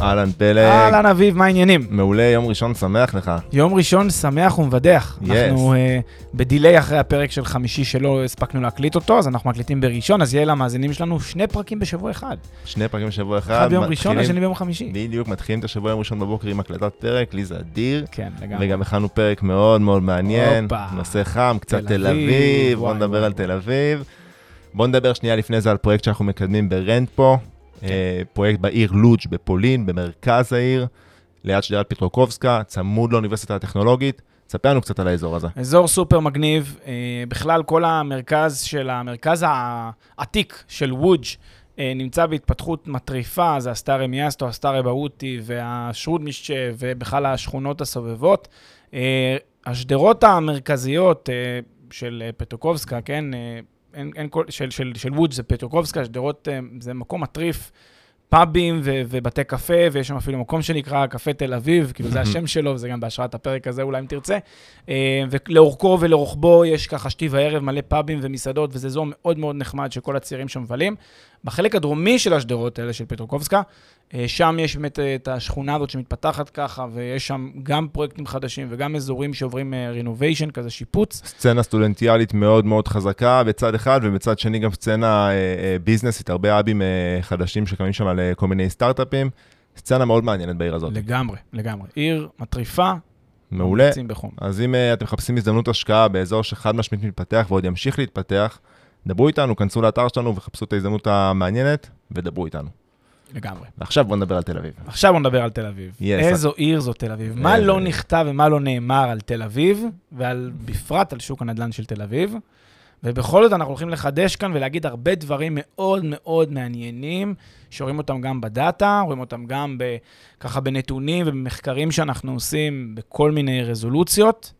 אהלן פלג. אהלן אביב, מה העניינים? מעולה, יום ראשון שמח לך. יום ראשון שמח ומבדח. Yes. אנחנו אה, ב delay אחרי הפרק של חמישי שלא הספקנו להקליט אותו, אז אנחנו מקליטים בראשון, אז יהיה למאזינים שלנו שני פרקים בשבוע אחד. שני פרקים בשבוע אחד. אחד ביום ראשון, מתחילים- השני ביום חמישי. בדיוק, מתחילים את השבוע יום ראשון בבוקר עם הקלטת פרק, לי זה אדיר. כן, לגמרי. וגם הכנו פרק מאוד מאוד מעניין, הופה. נושא חם, קצת תל אביב, בוא נדבר על תל אביב. בוא נדבר שנייה לפני זה על פרויקט שאנחנו מקדמים ברנטפו, כן. אה, פרויקט בעיר לודג' בפולין, במרכז העיר, ליד שדרת פטרוקובסקה, צמוד לאוניברסיטה הטכנולוגית. ספר לנו קצת על האזור הזה. אזור סופר מגניב, אה, בכלל כל המרכז של המרכז העתיק של וודג' אה, נמצא בהתפתחות מטריפה, זה הסטארי מיאסטו, הסטארי באוטי והשרודמישצ'ה ובכלל השכונות הסובבות. השדרות המרכזיות של פטרוקובסקה, כן, אין, אין כל, של, של, של וודג' זה פטרוקובסקה, שדרות אה, זה מקום מטריף. פאבים ו- ובתי קפה, ויש שם אפילו מקום שנקרא קפה תל אביב, כאילו זה השם שלו, וזה גם בהשראת הפרק הזה אולי אם תרצה. אה, ולאורכו ולרוחבו יש ככה שתי וערב מלא פאבים ומסעדות, וזה אזור מאוד מאוד נחמד שכל הצעירים שם מבלים. בחלק הדרומי של השדרות האלה של פטרוקובסקה, אה, שם יש באמת אה, את השכונה הזאת שמתפתחת ככה, ויש שם גם פרויקטים חדשים וגם אזורים שעוברים רינוביישן, כזה שיפוץ. סצנה סטודנטיאלית מאוד מאוד חזקה בצד אחד, ובצד שני גם סצנה אה, אה, ביזנסית, הרבה אבים אה, חדשים שקמים שם על אה, כל מיני סטארט-אפים. סצנה מאוד מעניינת בעיר הזאת. לגמרי, לגמרי. עיר מטריפה, מעולה. אז אם uh, אתם מחפשים הזדמנות השקעה באזור שחד משמעית מתפתח ועוד ימשיך להתפתח, דברו איתנו, כנסו לאתר שלנו וחפשו את ההזדמנות המעניינת ודברו איתנו. לגמרי. ועכשיו בוא נדבר על תל אביב. עכשיו בוא נדבר על תל אביב. Yes. איזו עיר זו תל אביב. מה איזה- לא נכתב ומה לא נאמר על תל אביב, ועל, בפרט על שוק הנדל"ן של תל אביב. ובכל זאת אנחנו הולכים לחדש כאן ולהגיד הרבה דברים מאוד מאוד מעניינים, שרואים אותם גם בדאטה, רואים אותם גם ב, ככה בנתונים ובמחקרים שאנחנו עושים בכל מיני רזולוציות,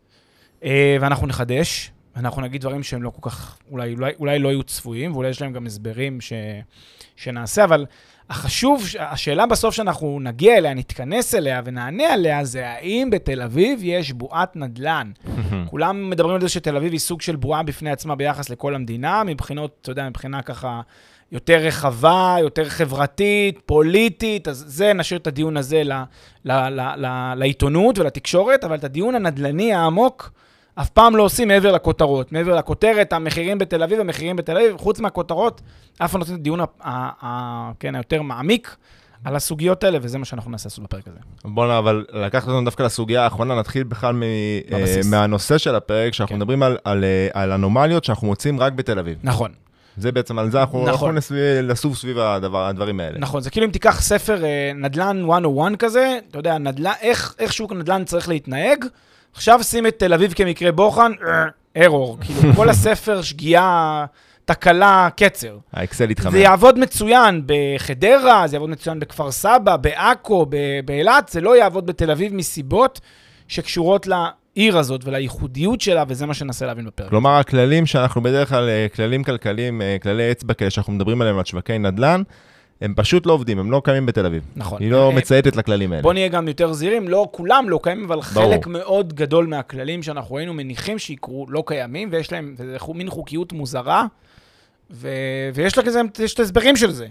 אה, ואנחנו נחדש, ואנחנו נגיד דברים שהם לא כל כך, אולי, אולי, אולי לא יהיו צפויים, ואולי יש להם גם הסברים ש, שנעשה, אבל החשוב, השאלה בסוף שאנחנו נגיע אליה, נתכנס אליה ונענה עליה, זה האם בתל אביב יש בועת נדל"ן. כולם מדברים על זה שתל אביב היא סוג של בועה בפני עצמה ביחס לכל המדינה, מבחינות, אתה יודע, מבחינה ככה יותר רחבה, יותר חברתית, פוליטית, אז זה, נשאיר את הדיון הזה ל, ל, ל, לעיתונות ולתקשורת, אבל את הדיון הנדל"ני העמוק, אף פעם לא עושים מעבר לכותרות. מעבר לכותרת, המחירים בתל אביב, המחירים בתל אביב, חוץ מהכותרות, אף פעם לא עושים את הדיון כן, היותר מעמיק על הסוגיות האלה, וזה מה שאנחנו נעשה לעשות בפרק הזה. בוא נ... אבל לקחת אותנו דווקא לסוגיה האחרונה, נתחיל בכלל מ... אה, מהנושא של הפרק, שאנחנו כן. מדברים על, על, אה, על אנומליות שאנחנו מוצאים רק בתל אביב. נכון. זה בעצם, על זה אנחנו נכון. לסביב- לסוב סביב הדבר, הדברים האלה. נכון, זה כאילו אם תיקח ספר אה, נדל"ן 101 כזה, אתה יודע, נדל"ן, איך, איך שוק הנדל"ן צריך להתנהג, עכשיו שים את תל אביב כמקרה בוחן, ארור. כאילו, כל הספר שגיאה, תקלה, קצר. האקסל התחמם. זה יעבוד מצוין בחדרה, זה יעבוד מצוין בכפר סבא, בעכו, באילת, זה לא יעבוד בתל אביב מסיבות שקשורות לעיר הזאת ולייחודיות שלה, וזה מה שננסה להבין בפרק. כלומר, הכללים שאנחנו בדרך כלל, אה, כללים כלכליים, אה, כללי אצבע כאלה שאנחנו מדברים עליהם על שווקי נדל"ן, הם פשוט לא עובדים, הם לא קיימים בתל אביב. נכון. היא לא אה, מצייתת לכללים האלה. בוא נהיה גם יותר זהירים, לא כולם לא קיימים, אבל ברור. חלק מאוד גדול מהכללים שאנחנו היינו מניחים שיקרו לא קיימים, ויש להם, מין חוקיות מוזרה, ו, ויש לה כזה, יש את ההסברים של זה.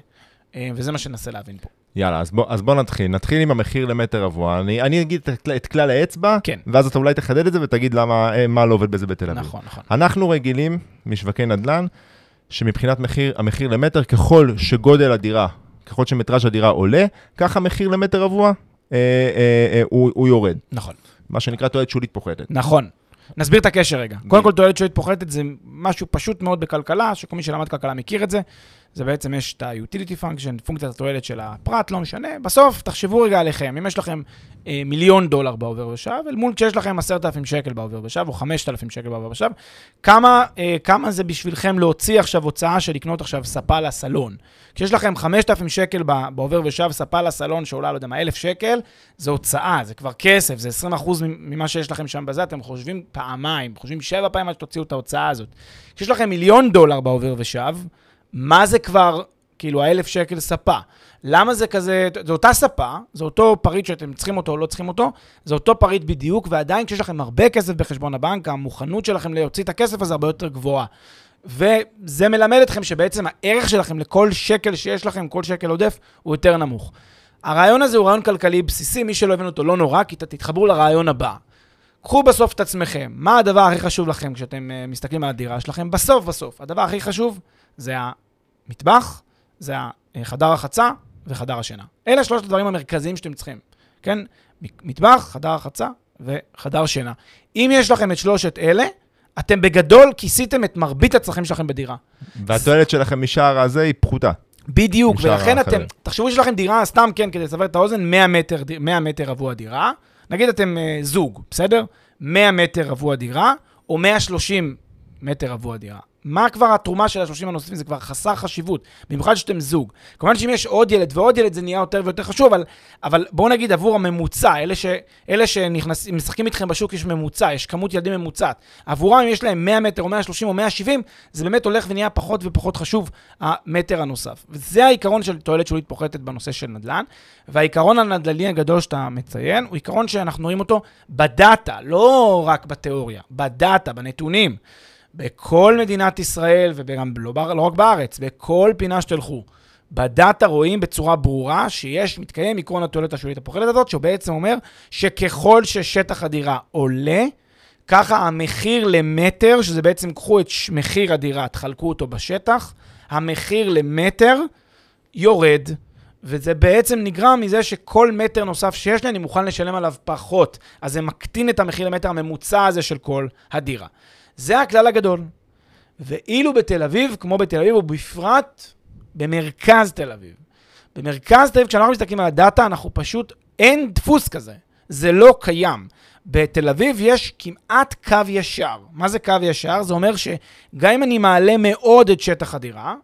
אה, וזה מה שננסה להבין פה. יאללה, אז בוא, אז בוא נתחיל. נתחיל עם המחיר למטר רבוע. אני, אני אגיד את, את כלל האצבע, כן. ואז אתה אולי תחדד את זה ותגיד למה, אה, מה לא עובד בזה בתל אביב. נכון, נכון. אנחנו רגילים משווקי נדל"ן, שמבחינת מחיר, המחיר למטר, ככל שגודל הדירה, ככל שמטראז' הדירה עולה, ככה המחיר למטר רבוע אה, אה, אה, הוא, הוא יורד. נכון. מה שנקרא תועלת שולית פוחתת. נכון. נסביר את הקשר רגע. קודם כל, תועלת שולית פוחתת זה משהו פשוט מאוד בכלכלה, שכל מי שלמד כלכלה מכיר את זה. זה בעצם יש את ה-utility function, פונקציית התועלת של הפרט, לא משנה. בסוף, תחשבו רגע עליכם, אם יש לכם אה, מיליון דולר בעובר ושב, אל מול כשיש לכם עשרת אלפים שקל בעובר ושב, או חמשת אלפים שקל בעובר ושב, כמה, אה, כמה זה בשבילכם להוציא עכשיו הוצאה של לקנות עכשיו ספה לסלון? כשיש לכם חמשת אלפים שקל ב- בעובר ושב, ספה לסלון שעולה, לא יודע מה, אלף שקל, זה הוצאה, זה כבר כסף, זה 20 אחוז ממה שיש לכם שם בזה, אתם חושבים פעמיים, חושבים שבע פעמים עד שתוציאו את ההוצאה הזאת. כשיש לכם מיליון דולר בעובר ושב, מה זה כבר, כאילו, האלף שקל ספה? למה זה כזה, זה אותה ספה, זה אותו פריט שאתם צריכים אותו או לא צריכים אותו, זה אותו פריט בדיוק, ועדיין כשיש לכם הרבה כסף בחשבון הבנק, המוכנות שלכם להוציא את הכסף הזה הרבה יותר גבוהה. וזה מלמד אתכם שבעצם הערך שלכם לכל שקל שיש לכם, כל שקל עודף, הוא יותר נמוך. הרעיון הזה הוא רעיון כלכלי בסיסי, מי שלא הבין אותו לא נורא, כי תתחברו לרעיון הבא. קחו בסוף את עצמכם, מה הדבר הכי חשוב לכם כשאתם uh, מסתכלים על הדירה שלכם? בסוף בסוף, הדבר הכי חשוב זה המטבח, זה חדר החצה וחדר השינה. אלה שלושת הדברים המרכזיים שאתם צריכים, כן? מטבח, חדר החצה וחדר שינה. אם יש לכם את שלושת אלה, אתם בגדול כיסיתם את מרבית הצרכים שלכם בדירה. והתועלת שלכם משער הזה היא פחותה. בדיוק, ולכן אתם, האחרים. תחשבו שיש לכם דירה, סתם כן, כדי לסבר את האוזן, 100 מטר, 100 מטר רבוע דירה. נגיד אתם uh, זוג, בסדר? 100 מטר רבוע דירה, או 130 מטר רבוע דירה. מה כבר התרומה של ה-30 הנוספים? זה כבר חסר חשיבות, במיוחד שאתם זוג. כמובן שאם יש עוד ילד ועוד ילד זה נהיה יותר ויותר חשוב, אבל, אבל בואו נגיד עבור הממוצע, אלה, ש, אלה שנכנסים, משחקים איתכם בשוק יש ממוצע, יש כמות ילדים ממוצעת. עבורם, אם יש להם 100 מטר או 130 או 170, זה באמת הולך ונהיה פחות ופחות חשוב, המטר הנוסף. וזה העיקרון של תועלת שולית פוחתת בנושא של נדל"ן, והעיקרון הנדל"ני הגדול שאתה מציין, הוא עיקרון שאנחנו רואים אותו בדאטה, לא רק בתיאוריה, בדאטה, בנתונים. בכל מדינת ישראל, וגם לא, לא רק בארץ, בכל פינה שתלכו, בדאטה רואים בצורה ברורה שיש, מתקיים עקרון התועלת השולית הפוחדת הזאת, שהוא בעצם אומר שככל ששטח הדירה עולה, ככה המחיר למטר, שזה בעצם, קחו את מחיר הדירה, תחלקו אותו בשטח, המחיר למטר יורד. וזה בעצם נגרם מזה שכל מטר נוסף שיש לי, אני מוכן לשלם עליו פחות. אז זה מקטין את המחיר למטר הממוצע הזה של כל הדירה. זה הכלל הגדול. ואילו בתל אביב, כמו בתל אביב, ובפרט במרכז תל אביב. במרכז תל אביב, כשאנחנו מסתכלים על הדאטה, אנחנו פשוט, אין דפוס כזה. זה לא קיים. בתל אביב יש כמעט קו ישר. מה זה קו ישר? זה אומר שגם אם אני מעלה מאוד את שטח הדירה,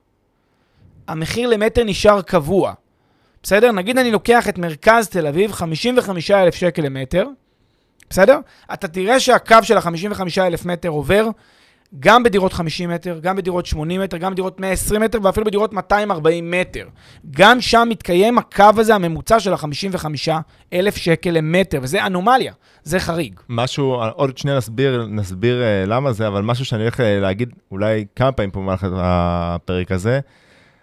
המחיר למטר נשאר קבוע. בסדר? נגיד אני לוקח את מרכז תל אביב, 55,000 שקל למטר, בסדר? אתה תראה שהקו של ה-55,000 מטר עובר גם בדירות 50 מטר, גם בדירות 80 מטר, גם בדירות 120 מטר ואפילו בדירות 240 מטר. גם שם מתקיים הקו הזה, הממוצע של ה-55,000 שקל למטר, וזה אנומליה, זה חריג. משהו, עוד שנייה נסביר, נסביר uh, למה זה, אבל משהו שאני הולך uh, להגיד אולי כמה פעמים פה במהלך הפרק הזה,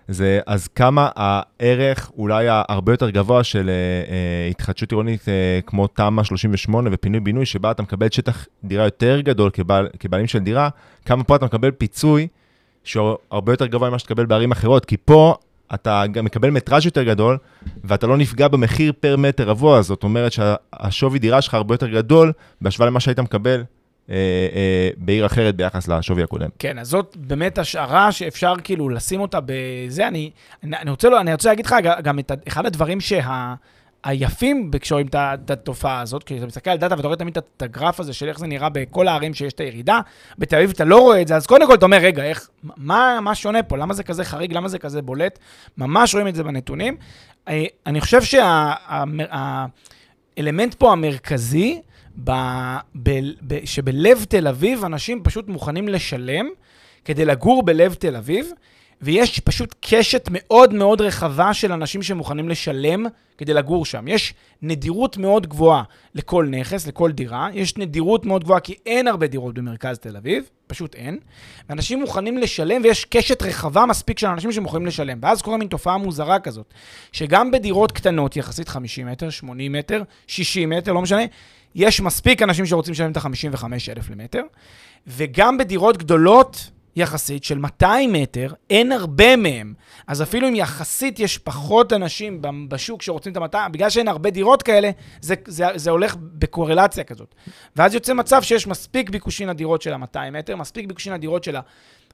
זה אז כמה הערך אולי הרבה יותר גבוה של uh, uh, התחדשות עירונית uh, כמו תמ"א 38 ופינוי-בינוי, שבה אתה מקבל שטח דירה יותר גדול כבעל, כבעלים של דירה, כמה פה אתה מקבל פיצוי שהוא הרבה יותר גבוה ממה שתקבל בערים אחרות, כי פה אתה גם מקבל מטראז' יותר גדול, ואתה לא נפגע במחיר פר מטר רבוע, זאת אומרת שהשווי דירה שלך הרבה יותר גדול בהשוואה למה שהיית מקבל אה, אה, בעיר אחרת ביחס לשווי הקודם. כן, אז זאת באמת השערה שאפשר כאילו לשים אותה בזה. אני, אני, רוצה, לא, אני רוצה להגיד לך גם את אחד הדברים שה... היפים כשרואים את התופעה הזאת, כי אתה מסתכל על דאטה ואתה רואה תמיד את הגרף הזה של איך זה נראה בכל הערים שיש את הירידה, בתל אביב אתה לא רואה את זה, אז קודם כל אתה אומר, רגע, איך, מה, מה שונה פה? למה זה כזה חריג? למה זה כזה בולט? ממש רואים את זה בנתונים. אה, אני חושב שהאלמנט פה המרכזי, ב, ב, ב, שבלב תל אביב אנשים פשוט מוכנים לשלם כדי לגור בלב תל אביב, ויש פשוט קשת מאוד מאוד רחבה של אנשים שמוכנים לשלם כדי לגור שם. יש נדירות מאוד גבוהה לכל נכס, לכל דירה, יש נדירות מאוד גבוהה כי אין הרבה דירות במרכז תל אביב, פשוט אין. ואנשים מוכנים לשלם ויש קשת רחבה מספיק של אנשים שמוכנים לשלם. ואז קורה מין תופעה מוזרה כזאת, שגם בדירות קטנות, יחסית 50 מטר, 80 מטר, 60 מטר, לא משנה, יש מספיק אנשים שרוצים לשלם את ה-55,000 למטר, וגם בדירות גדולות, יחסית של 200 מטר, אין הרבה מהם. אז אפילו אם יחסית יש פחות אנשים בשוק שרוצים את ה-200, בגלל שאין הרבה דירות כאלה, זה, זה, זה הולך בקורלציה כזאת. ואז יוצא מצב שיש מספיק ביקושים לדירות של ה-200 מטר, מספיק ביקושים לדירות של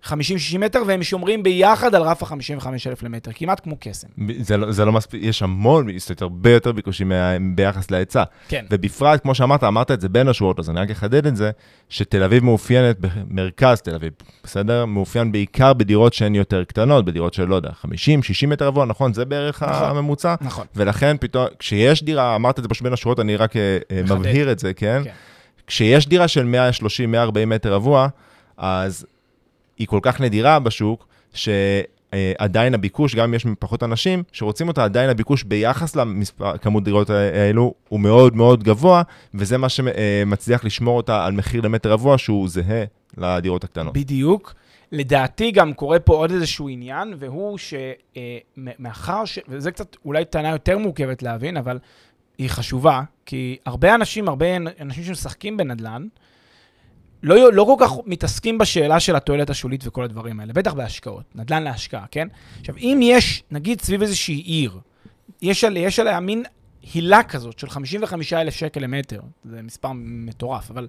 ה-50-60 מטר, והם שומרים ביחד על רף ה-55,000 למטר, כמעט כמו קסם. זה לא, זה לא מספיק, יש המון, זאת אומרת, הרבה יותר ביקושים ביחס להיצע. כן. ובפרט, כמו שאמרת, אמרת את זה בין השורות, אז אני רק אחדד את זה, שתל אביב מאופיינת, במרכז תל אביב, בסדר? מאופיין בעיקר בדירות שהן יותר קטנות, בדירות של, לא יודע, 50, 60 מטר רבוע, נכון? זה בערך נכון. הממוצע. נכון. ולכן פתאום, כשיש דירה, אמרת את זה פשוט בין השורות, אני רק אה, אה, מחדד. מבהיר את זה, כן? כן. כשיש דירה של 130, 140 מטר רבוע, אז היא כל כך נדירה בשוק, שעדיין הביקוש, גם אם יש פחות אנשים שרוצים אותה, עדיין הביקוש ביחס לכמות דירות האלו הוא מאוד מאוד גבוה, וזה מה שמצליח לשמור אותה על מחיר למטר רבוע שהוא זהה לדירות הקטנות. בדיוק. לדעתי גם קורה פה עוד איזשהו עניין, והוא שמאחר ש... וזה קצת אולי טענה יותר מורכבת להבין, אבל היא חשובה, כי הרבה אנשים, הרבה אנשים שמשחקים בנדל"ן, לא, לא כל כך מתעסקים בשאלה של התועלת השולית וכל הדברים האלה, בטח בהשקעות, נדל"ן להשקעה, כן? עכשיו, אם יש, נגיד סביב איזושהי עיר, יש, על, יש עליה מין הילה כזאת של 55,000 שקל למטר, זה מספר מטורף, אבל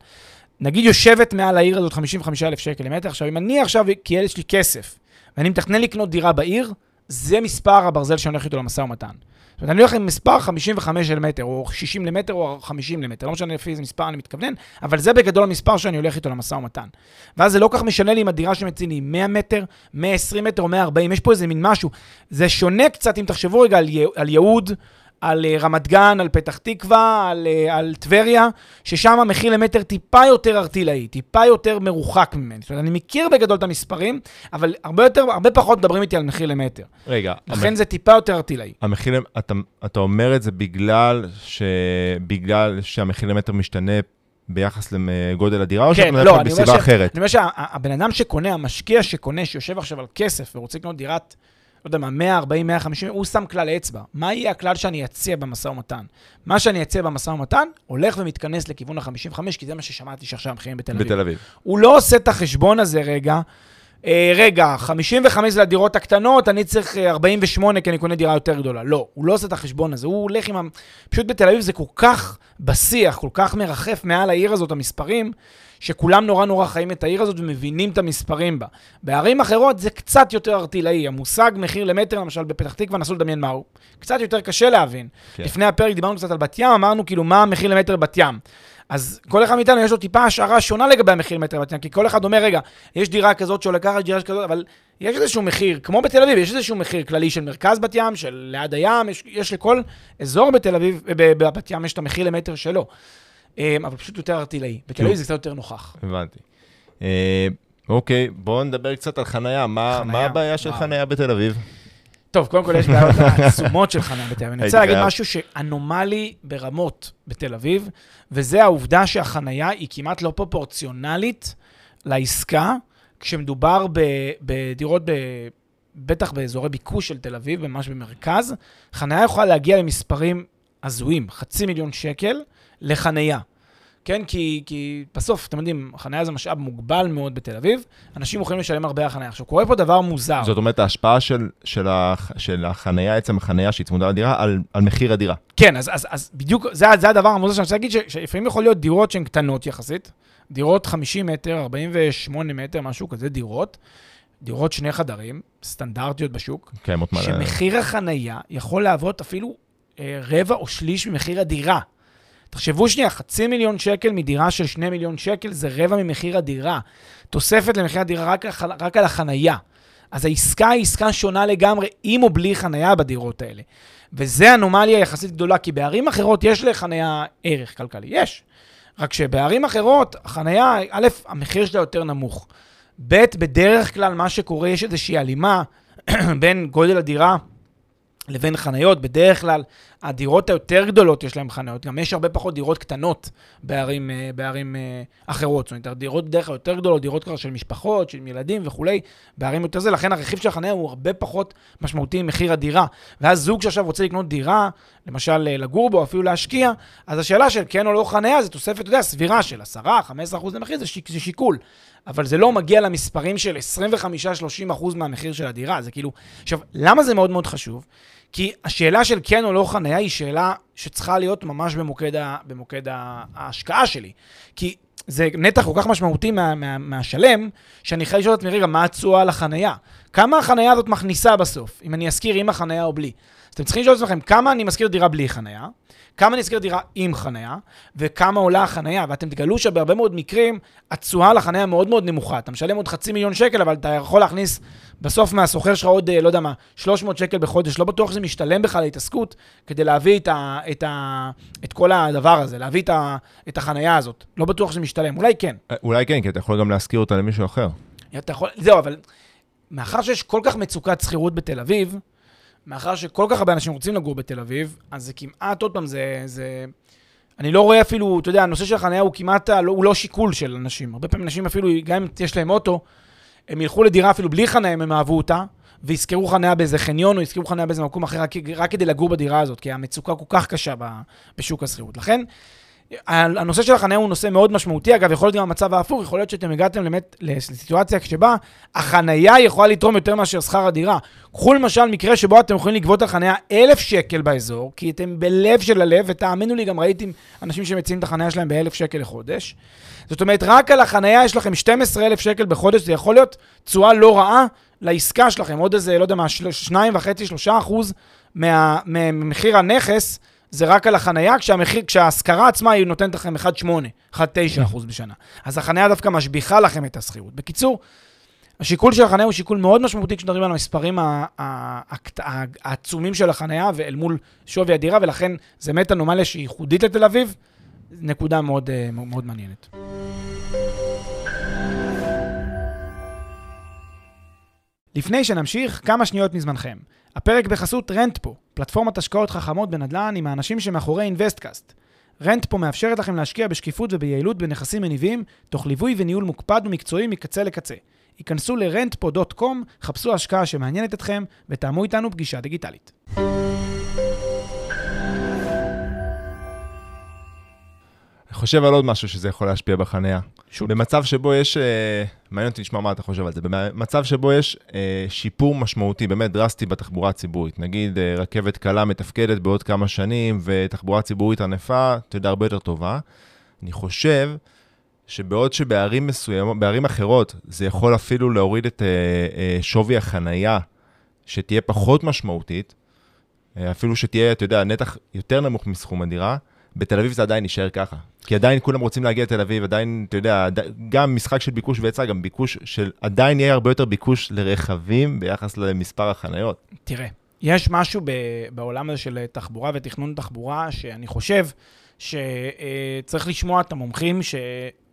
נגיד יושבת מעל העיר הזאת 55,000 שקל למטר, עכשיו, אם אני עכשיו, כי יש לי כסף, ואני מתכנן לקנות דירה בעיר, זה מספר הברזל שאני הולך איתו למשא ומתן. זאת אומרת, אני הולך עם מספר 55 למטר, או 60 למטר, או 50 למטר, לא משנה לפי איזה מספר אני מתכוון, אבל זה בגדול המספר שאני הולך איתו למשא ומתן. ואז זה לא כך משנה לי אם הדירה שמציעים לי 100 מטר, 120 מטר או 140, יש פה איזה מין משהו. זה שונה קצת, אם תחשבו רגע על, י... על uh, רמת גן, על פתח תקווה, על, uh, על טבריה, ששם המחיר למטר טיפה יותר ארטילאי, טיפה יותר מרוחק ממני. זאת אומרת, אני מכיר בגדול את המספרים, אבל הרבה, יותר, הרבה פחות מדברים איתי על מחיר למטר. רגע, לכן זה טיפה יותר ארטילאי. המחיר, אתה, אתה אומר את זה בגלל, ש... בגלל שהמחיר למטר משתנה ביחס לגודל הדירה, או כן, שאתה אומר לא, מסיבה ש- אחרת? אני אומר שהבן אדם שקונה, המשקיע שקונה, שיושב עכשיו על כסף ורוצה לקנות דירת, לא יודע מה, 140, 150, הוא שם כלל אצבע. מה יהיה הכלל שאני אציע במשא ומתן? מה שאני אציע במשא ומתן, הולך ומתכנס לכיוון ה-55, כי זה מה ששמעתי שעכשיו המחירים בתל אביב. בתל אביב. הוא לא עושה את החשבון הזה רגע. אה, רגע, 55 זה לדירות הקטנות, אני צריך אה, 48 כי אני קונה דירה יותר גדולה. לא, הוא לא עושה את החשבון הזה, הוא הולך עם ה... פשוט בתל אביב זה כל כך בשיח, כל כך מרחף מעל העיר הזאת, המספרים, שכולם נורא נורא חיים את העיר הזאת ומבינים את המספרים בה. בערים אחרות זה קצת יותר ארטילאי. המושג מחיר למטר, למשל בפתח תקווה, נסו לדמיין מהו. קצת יותר קשה להבין. כן. לפני הפרק דיברנו קצת על בת ים, אמרנו כאילו מה המחיר למטר בת ים. אז כל אחד מאיתנו יש לו טיפה השערה שונה לגבי המחיר למטר בת ים, כי כל אחד אומר, רגע, יש דירה כזאת שעולה ככה, דירה כזאת, אבל יש איזשהו מחיר, כמו בתל אביב, יש איזשהו מחיר כללי של מרכז בת ים, של ליד הים, יש, יש לכל אזור בתל אביב, בבת ים יש את המחיר למטר שלו. אמ, אבל פשוט יותר ארטילאי. בתל אביב זה קצת יותר נוכח. הבנתי. אה, אוקיי, בואו נדבר קצת על חנייה. מה, חנייה, מה הבעיה של. חנייה בתל אביב? טוב, קודם כל יש בעיות עצומות של חניה בתל אביב. אני רוצה להגיד. משהו שאנומלי ברמות בתל אביב, וזה העובדה שהחנייה היא כמעט לא פרופורציונלית לעסקה, כשמדובר בדירות, ב, בטח באזורי ביקוש של תל אביב, ממש במרכז, חנייה יכולה להגיע למספרים הזויים, חצי מיליון שקל לחנייה. כן, כי, כי בסוף, אתם יודעים, חניה זה משאב מוגבל מאוד בתל אביב, אנשים יכולים לשלם הרבה על חניה. עכשיו, קורה פה דבר מוזר. זאת אומרת, ההשפעה של, של, הח, של החנייה, עצם החנייה שהיא צמודה לדירה, על, על מחיר הדירה. כן, אז, אז, אז בדיוק, זה, זה הדבר המוזר שאני רוצה להגיד, שלפעמים יכול להיות דירות שהן קטנות יחסית, דירות 50 מטר, 48 מטר, משהו כזה, דירות, דירות שני חדרים, סטנדרטיות בשוק, מלא. שמחיר החנייה יכול להוות אפילו אה, רבע או שליש ממחיר הדירה. תחשבו שנייה, חצי מיליון שקל מדירה של שני מיליון שקל זה רבע ממחיר הדירה. תוספת למחיר הדירה רק, רק על החנייה. אז העסקה היא עסקה שונה לגמרי, עם או בלי חנייה בדירות האלה. וזה אנומליה יחסית גדולה, כי בערים אחרות יש לחנייה ערך כלכלי, יש. רק שבערים אחרות, החנייה, א', המחיר שלה יותר נמוך. ב', בדרך כלל מה שקורה, יש איזושהי הלימה בין גודל הדירה לבין חניות. בדרך כלל הדירות היותר גדולות יש להן חניות, גם יש הרבה פחות דירות קטנות בערים, אה, בערים אה, אחרות. זאת אומרת, הדירות בדרך כלל יותר גדולות, דירות כבר של משפחות, של ילדים וכולי, בערים יותר זה, לכן הרכיב של החניה הוא הרבה פחות משמעותי ממחיר הדירה. ואז זוג שעכשיו רוצה לקנות דירה, למשל אה, לגור בו, אפילו להשקיע, אז השאלה של כן או לא חניה זה תוספת, אתה יודע, סבירה של 10-15% למחיר, זה, זה שיקול. אבל זה לא מגיע למספרים של 25-30% מהמחיר של הדירה, זה כאילו... עכשיו, למה זה מאוד מאוד חשוב? כי השאלה של כן או לא חניה היא שאלה שצריכה להיות ממש במוקד, ה, במוקד ההשקעה שלי. כי זה נתח כל כך משמעותי מה, מה, מהשלם, שאני חייב לשאול את עצמי, רגע, מה התשואה לחניה? כמה החניה הזאת מכניסה בסוף, אם אני אשכיר עם החניה או בלי? אז אתם צריכים לשאול את עצמכם, כמה אני משכיר דירה בלי חניה? כמה אני אשכיר דירה עם חניה, וכמה עולה החניה, ואתם תגלו שבהרבה מאוד מקרים, התשואה לחניה מאוד מאוד נמוכה. אתה משלם עוד חצי מיליון שקל, אבל אתה יכול להכניס בסוף מהסוחר שלך עוד, אה, לא יודע מה, 300 שקל בחודש. לא בטוח שזה משתלם בכלל להתעסקות כדי להביא את, ה, את, ה, את כל הדבר הזה, להביא את, ה, את החניה הזאת. לא בטוח שזה משתלם, אולי כן. אה, אולי כן, כי אתה יכול גם להשכיר אותה למישהו אחר. אתה יכול, זהו, אבל מאחר שיש כל כך מצוקת שכירות בתל אביב, מאחר שכל כך הרבה אנשים רוצים לגור בתל אביב, אז זה כמעט, עוד פעם, זה... זה... אני לא רואה אפילו, אתה יודע, הנושא של החניה הוא כמעט, לא, הוא לא שיקול של אנשים. הרבה פעמים אנשים אפילו, גם אם יש להם אוטו, הם ילכו לדירה אפילו בלי חניה, אם הם אהבו אותה, וישכרו חניה באיזה חניון, או ישכרו חניה באיזה מקום אחר, רק, רק כדי לגור בדירה הזאת, כי המצוקה כל כך קשה בשוק השכירות. לכן, הנושא של החניה הוא נושא מאוד משמעותי. אגב, יכול להיות גם המצב ההפוך, יכול להיות שאתם הגעתם באמת לסיטואציה שבה החניה יכולה לתרום יותר מאשר שכר הדירה. קחו למשל מקרה שבו אתם יכולים לגבות על חניה אלף שקל באזור, כי אתם בלב של הלב, ותאמינו לי, גם ראיתי אנשים שמציעים את החניה שלהם באלף שקל לחודש. זאת אומרת, רק על החניה יש לכם 12,000 שקל בחודש, זה יכול להיות תשואה לא רעה לעסקה שלכם, עוד איזה, לא יודע מה, 2.5-3 אחוז ממחיר הנכס. זה רק על החנייה, כשהמחיר, כשההשכרה עצמה היא נותנת לכם 1.8, 1.9 אחוז בשנה. אז החנייה דווקא משביחה לכם את השכירות. בקיצור, השיקול של החנייה הוא שיקול מאוד משמעותי כשמדברים על המספרים העצומים של החנייה ואל מול שווי הדירה, ולכן זה באמת אנומליה שהיא ייחודית לתל אביב, נקודה מאוד, אה, מאוד מעניינת. לפני שנמשיך, כמה שניות מזמנכם. הפרק בחסות רנטפו, פלטפורמת השקעות חכמות בנדל"ן עם האנשים שמאחורי אינוויסטקאסט. רנטפו מאפשרת לכם להשקיע בשקיפות וביעילות בנכסים מניבים, תוך ליווי וניהול מוקפד ומקצועי מקצה לקצה. היכנסו ל-rentpo.com, חפשו השקעה שמעניינת אתכם ותאמו איתנו פגישה דיגיטלית. אני חושב על עוד משהו שזה יכול להשפיע בחניה. שוט. במצב שבו יש, אה, מעניין אותי לשמוע מה אתה חושב על זה, במצב שבו יש אה, שיפור משמעותי, באמת דרסטי בתחבורה הציבורית, נגיד אה, רכבת קלה מתפקדת בעוד כמה שנים ותחבורה ציבורית ענפה, אתה יודע, הרבה יותר טובה, אני חושב שבעוד שבערים מסוימות, בערים אחרות, זה יכול אפילו להוריד את אה, אה, שווי החנייה, שתהיה פחות משמעותית, אה, אפילו שתהיה, אתה יודע, נתח יותר נמוך מסכום הדירה, בתל אביב זה עדיין נשאר ככה. כי עדיין כולם רוצים להגיע לתל אביב, עדיין, אתה יודע, גם משחק של ביקוש והיצע, גם ביקוש של, עדיין יהיה הרבה יותר ביקוש לרכבים ביחס למספר החניות. תראה, יש משהו ב, בעולם הזה של תחבורה ותכנון תחבורה, שאני חושב שצריך לשמוע את המומחים ש...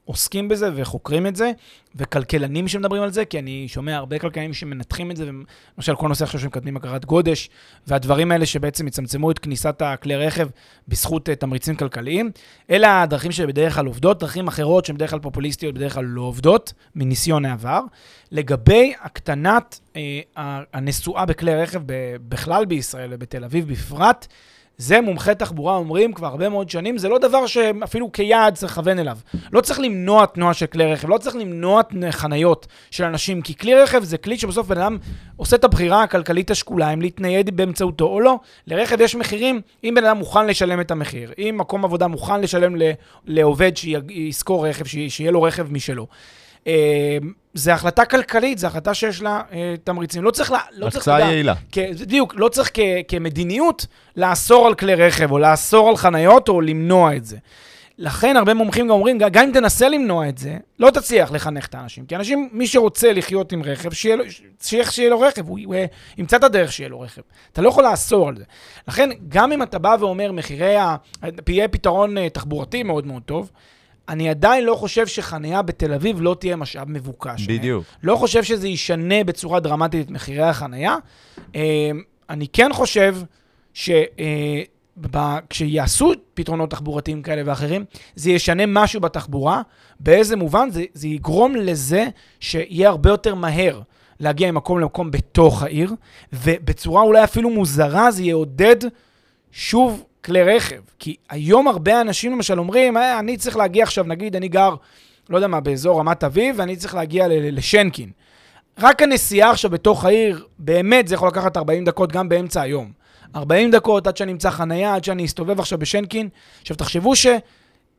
עוסקים בזה וחוקרים את זה, וכלכלנים שמדברים על זה, כי אני שומע הרבה כלכלנים שמנתחים את זה, למשל כל נושא עכשיו שמקדמים הכרת גודש, והדברים האלה שבעצם יצמצמו את כניסת הכלי רכב בזכות uh, תמריצים כלכליים. אלה הדרכים שבדרך כלל עובדות, דרכים אחרות שהן בדרך כלל פופוליסטיות, בדרך כלל לא עובדות, מניסיון העבר. לגבי הקטנת uh, הנסועה בכלי רכב בכלל בישראל ובתל אביב בפרט, זה מומחי תחבורה אומרים כבר הרבה מאוד שנים, זה לא דבר שאפילו כיעד צריך לכוון אליו. לא צריך למנוע תנועה של כלי רכב, לא צריך למנוע חניות של אנשים, כי כלי רכב זה כלי שבסוף בן אדם עושה את הבחירה הכלכלית השקולה, אם להתנייד באמצעותו או לא. לרכב יש מחירים, אם בן אדם מוכן לשלם את המחיר, אם מקום עבודה מוכן לשלם לעובד שישכור רכב, שיהיה לו רכב משלו. אה, זה החלטה כלכלית, זו החלטה שיש לה אה, תמריצים. לא צריך, לא צריך, הקצאה יעילה. בדיוק, לא צריך כ, כמדיניות לאסור על כלי רכב, או לאסור על חניות, או למנוע את זה. לכן הרבה מומחים גם אומרים, גם אם תנסה למנוע את זה, לא תצליח לחנך את האנשים. כי אנשים, מי שרוצה לחיות עם רכב, שיהיה לו, שיהיה, שיהיה לו רכב, הוא, הוא ימצא את הדרך שיהיה לו רכב. אתה לא יכול לאסור על זה. לכן, גם אם אתה בא ואומר, מחירי ה... יהיה פתרון אה, תחבורתי מאוד מאוד טוב, אני עדיין לא חושב שחניה בתל אביב לא תהיה משאב מבוקש. בדיוק. לא חושב שזה ישנה בצורה דרמטית את מחירי החניה. אה, אני כן חושב ש... אה, פתרונות תחבורתיים כאלה ואחרים, זה ישנה משהו בתחבורה. באיזה מובן? זה, זה יגרום לזה שיהיה הרבה יותר מהר להגיע ממקום למקום בתוך העיר, ובצורה אולי אפילו מוזרה זה יעודד שוב כלי רכב. כי היום הרבה אנשים למשל אומרים, אה, אני צריך להגיע עכשיו, נגיד, אני גר, לא יודע מה, באזור רמת אביב, ואני צריך להגיע לשנקין. רק הנסיעה עכשיו בתוך העיר, באמת זה יכול לקחת 40 דקות גם באמצע היום. 40 דקות עד שאני אמצא חנייה, עד שאני אסתובב עכשיו בשנקין. עכשיו, תחשבו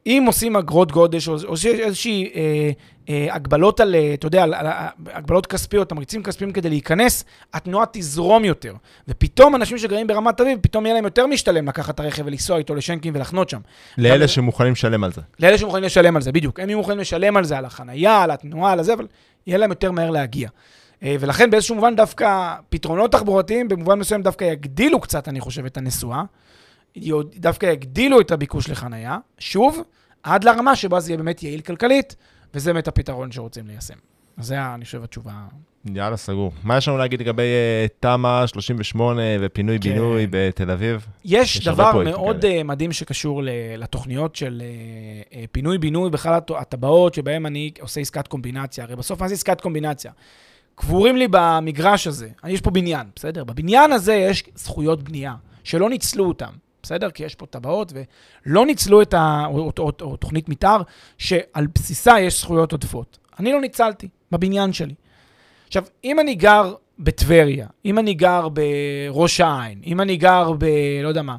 שאם עושים אגרות גודש, או, שיש איזושהי אה, אה, הגבלות על, אה, אתה יודע, על, על, הגבלות כספיות, תמריצים כספיים כדי להיכנס, התנועה תזרום יותר. ופתאום אנשים שגרים ברמת אביב, פתאום יהיה להם יותר משתלם לקחת את הרכב ולנסוע איתו לשנקין ולחנות שם. לאלה גם- שמוכנים לשלם על זה. לאלה שמוכנים לשלם על זה, בדיוק. הם יהיו מוכנים לשלם על זה, על החנייה, על התנועה, על הזה, אבל יהיה להם יותר מהר להגיע. אה, ולכן באיזשהו מובן דווקא פתרונות תחבורתיים, במובן מסוים דווקא יגדילו קצת, אני חושב, את הנסועה. דווקא יגדילו את הביקוש לחנייה, שוב, עד לרמה שבה זה יהיה באמת יעיל כלכלית, וזה באמת הפתרון שרוצים ליישם. אז זה, אני חושב, התשובה. יאללה, סגור. מה יש לנו להגיד לגבי אה, תמ"א 38 ופינוי-בינוי כן. בתל אביב? יש, יש דבר מאוד כאלה. uh, מדהים שקשור לתוכניות של uh, uh, פינוי-בינוי, בכלל הט- הטבעות שבהן אני עושה עסקת קומבינציה. הרי בסוף מה זה עסקת קומבינציה? קבורים לי במגרש הזה, יש פה בניין, בסדר? בבניין הזה יש זכויות בנייה, שלא ניצלו אותן, בסדר? כי יש פה טבעות ולא ניצלו את ה... או, או, או, או תוכנית מתאר, שעל בסיסה יש זכויות עודפות. אני לא ניצלתי בבניין שלי. עכשיו, אם אני גר בטבריה, אם אני גר בראש העין, אם אני גר ב... לא יודע מה,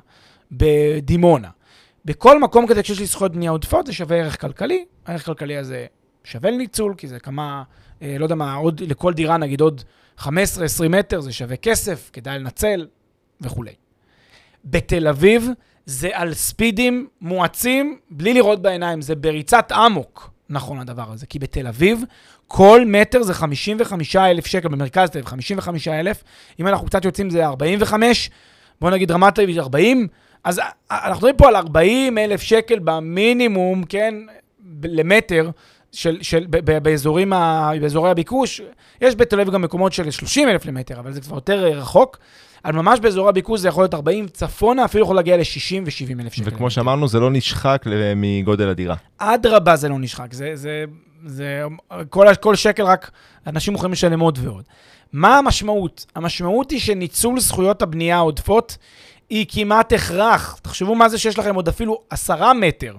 בדימונה, בכל מקום כזה כשיש לי זכויות בנייה עודפות, זה שווה ערך כלכלי. הערך הכלכלי הזה שווה לניצול, כי זה כמה, אה, לא יודע מה, עוד, לכל דירה נגיד עוד 15-20 מטר, זה שווה כסף, כדאי לנצל וכולי. בתל אביב זה על ספידים מואצים, בלי לראות בעיניים, זה בריצת אמוק, נכון הדבר הזה. כי בתל אביב, כל מטר זה 55 אלף שקל, במרכז תל אביב 55 אלף, אם אנחנו קצת יוצאים זה 45, בוא נגיד רמת אביב זה 40, אז אנחנו מדברים פה על 40 אלף שקל במינימום, כן, למטר. של, של, ב, ב, באזורים ה, באזורי הביקוש, יש בתל אביב גם מקומות של 30 אלף למטר, אבל זה כבר יותר אה, רחוק. אבל ממש באזורי הביקוש זה יכול להיות 40 צפונה, אפילו יכול להגיע ל-60 ו-70 אלף שקל. וכמו. שאמרנו, זה לא נשחק ל- מגודל הדירה. אדרבה זה לא נשחק, זה, זה, זה, כל, כל שקל רק, אנשים יכולים לשלם עוד ועוד. מה המשמעות? המשמעות היא שניצול זכויות הבנייה העודפות היא כמעט הכרח. תחשבו מה זה שיש לכם עוד אפילו עשרה מטר,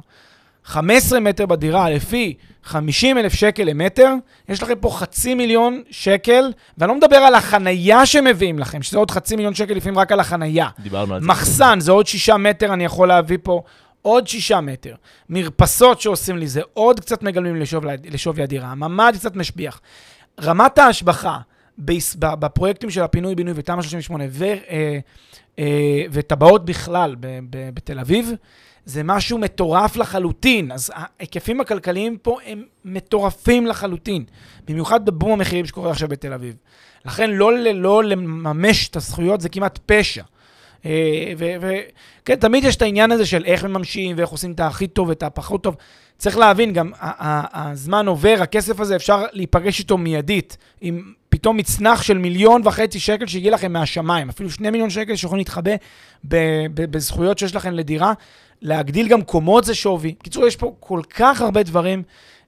15 מטר בדירה, לפי 50 אלף שקל למטר, יש לכם פה חצי מיליון שקל, ואני לא מדבר על החנייה שמביאים לכם, שזה עוד חצי מיליון שקל לפעמים רק על החנייה. דיברנו על זה. מחסן, זה עוד שישה מטר, אני יכול להביא פה עוד שישה מטר. מרפסות שעושים לי, זה עוד קצת מגלמים לשווי, הדירה. ממ"ד קצת משביח. רמת ההשבחה בפרויקטים של הפינוי-בינוי ותמ"א 38 ו, אה, אה, וטבעות בכלל בתל אביב, זה משהו מטורף לחלוטין. אז ההיקפים הכלכליים פה הם מטורפים לחלוטין. במיוחד בבום המחירים שקורה עכשיו בתל אביב. לכן לא, לא לממש את הזכויות זה כמעט פשע. אה, וכן, תמיד יש את העניין הזה של איך מממשים ואיך עושים את הכי טוב ואת הפחות טוב. צריך להבין, גם הזמן עובר, הכסף הזה אפשר להיפגש איתו מיידית. עם פתאום מצנח של מיליון וחצי שקל שהגיע לכם מהשמיים, אפילו שני מיליון שקל שיכולים להתחבא בזכויות שיש לכם לדירה. להגדיל גם קומות זה שווי. בקיצור, יש פה כל כך הרבה דברים.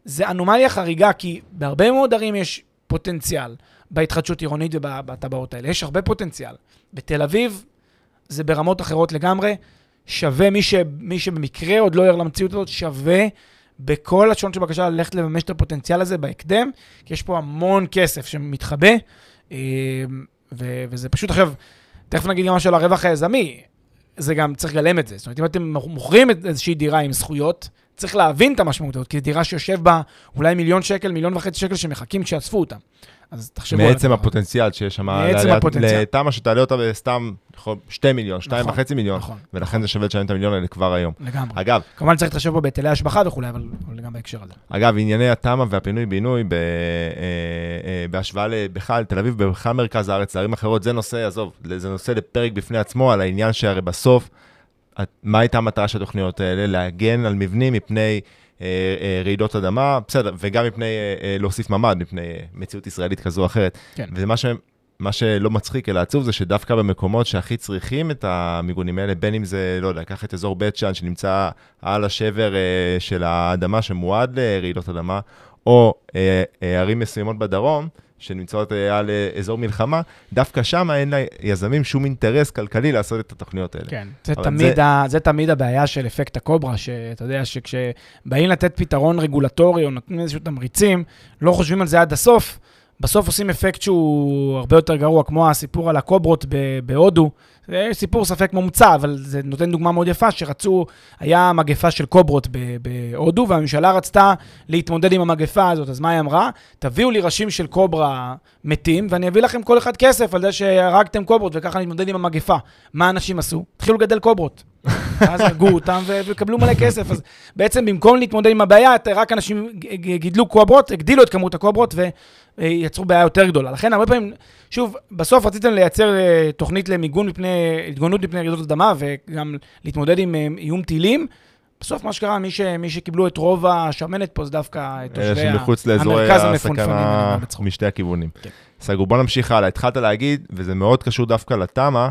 זה אנומליה חריגה, כי בהרבה מאוד ערים יש פוטנציאל בהתחדשות עירונית ובטבעות האלה. יש הרבה פוטנציאל. בתל אביב זה ברמות אחרות לגמרי. שווה, מי, ש, מי שבמקרה עוד לא ער למציאות הזאת, שווה בכל לשון של בקשה ללכת לממש את הפוטנציאל הזה בהקדם, כי יש פה המון כסף שמתחבא, אה, ו, וזה פשוט עכשיו, תכף נגיד גם משהו על הרווח היזמי, זה גם צריך לגלם את זה. זאת אומרת, אם אתם מוכרים איזושהי דירה עם זכויות, צריך להבין את המשמעות הזאת, כי זו דירה שיושב בה אולי מיליון שקל, מיליון וחצי שקל שמחכים שיאספו אותה. אז תחשבו על מעצם הדבר הזה. הפוטנציאל שיש שם, מעצם ל- ל- הפוטנציאל. לתמ"א שתעלה אותה בסתם 2 מיליון, 2.5 נכון, מיליון, נכון, ולכן זה שווה לשלם את המיליון האלה כבר היום. לגמרי. אגב, כמובן צריך להתחשב פה בהיטלי השבחה וכולי, אבל גם בהקשר הזה. אגב, ענייני התמ"א והפינוי-בינוי, ב- אה, אה, בהשוואה בכלל, תל אביב, בכלל מרכז הארץ, לערים אחרות, זה נושא, עזוב, זה נושא לפרק בפני עצמו, על העניין שהרי בסוף, מה הייתה המטרה של התוכניות האלה? להגן על מבנים מפני אה, אה, רעידות אדמה, בסדר, וגם מפני אה, אה, להוסיף ממ"ד, מפני אה, מציאות ישראלית כזו או אחרת. כן. ומה ש... מה שלא מצחיק אלא עצוב זה שדווקא במקומות שהכי צריכים את המיגונים האלה, בין אם זה, לא יודע, קח את אזור בית שאן שנמצא על השבר אה, של האדמה שמועד לרעידות אדמה, או אה, אה, ערים מסוימות בדרום, שנמצאות אה, על אה, אזור מלחמה, דווקא שם אין ליזמים שום אינטרס כלכלי לעשות את התוכניות האלה. כן, זה תמיד, זה... ה, זה תמיד הבעיה של אפקט הקוברה, שאתה יודע שכשבאים לתת פתרון רגולטורי או נותנים איזשהו תמריצים, לא חושבים על זה עד הסוף. בסוף עושים אפקט שהוא הרבה יותר גרוע, כמו הסיפור על הקוברות בהודו. זה סיפור ספק מומצא, אבל זה נותן דוגמה מאוד יפה, שרצו, היה מגפה של קוברות בהודו, והממשלה רצתה להתמודד עם המגפה הזאת, אז מה היא אמרה? תביאו לי ראשים של קוברה מתים, ואני אביא לכם כל אחד כסף על זה שהרגתם קוברות, וככה נתמודד עם המגפה. מה אנשים עשו? התחילו לגדל קוברות. אז הרגו אותם וקבלו מלא כסף. אז בעצם במקום להתמודד עם הבעיה, רק אנשים גידלו קוברות, הגדילו את כמות הקוברות ויצרו בעיה יותר גדולה. לכן הרבה פעמים, שוב, בסוף רציתם לייצר אה, תוכנית למיגון מפני, התגוננות מפני רעידות אדמה וגם להתמודד עם אה, איום טילים. בסוף מה שקרה, מי, ש, מי שקיבלו את רוב השמנת פה זה דווקא תושבי המרכז המפונפנים. משתי הכיוונים. כן. סגור, בוא נמשיך הלאה. התחלת להגיד, וזה מאוד קשור דווקא לתמ"א,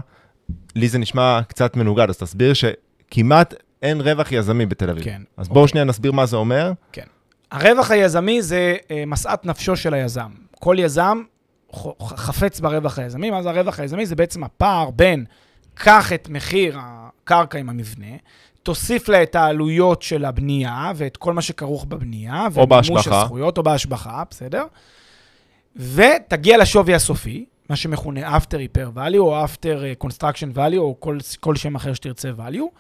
לי זה נשמע קצת מנוגד, אז תסביר שכמעט אין רווח יזמי בתל אביב. כן. אז בואו אוקיי. שנייה נסביר מה זה אומר. כן. הרווח היזמי זה uh, משאת נפשו של היזם. כל יזם חפץ ברווח היזמי, מה זה הרווח היזמי? זה בעצם הפער בין קח את מחיר הקרקע עם המבנה, תוסיף לה את העלויות של הבנייה ואת כל מה שכרוך בבנייה, או בהשבחה. הזכויות, או בהשבחה, בסדר? ותגיע לשווי הסופי, מה שמכונה after repair value, או after אה, construction value, או כל, כל שם אחר שתרצה value.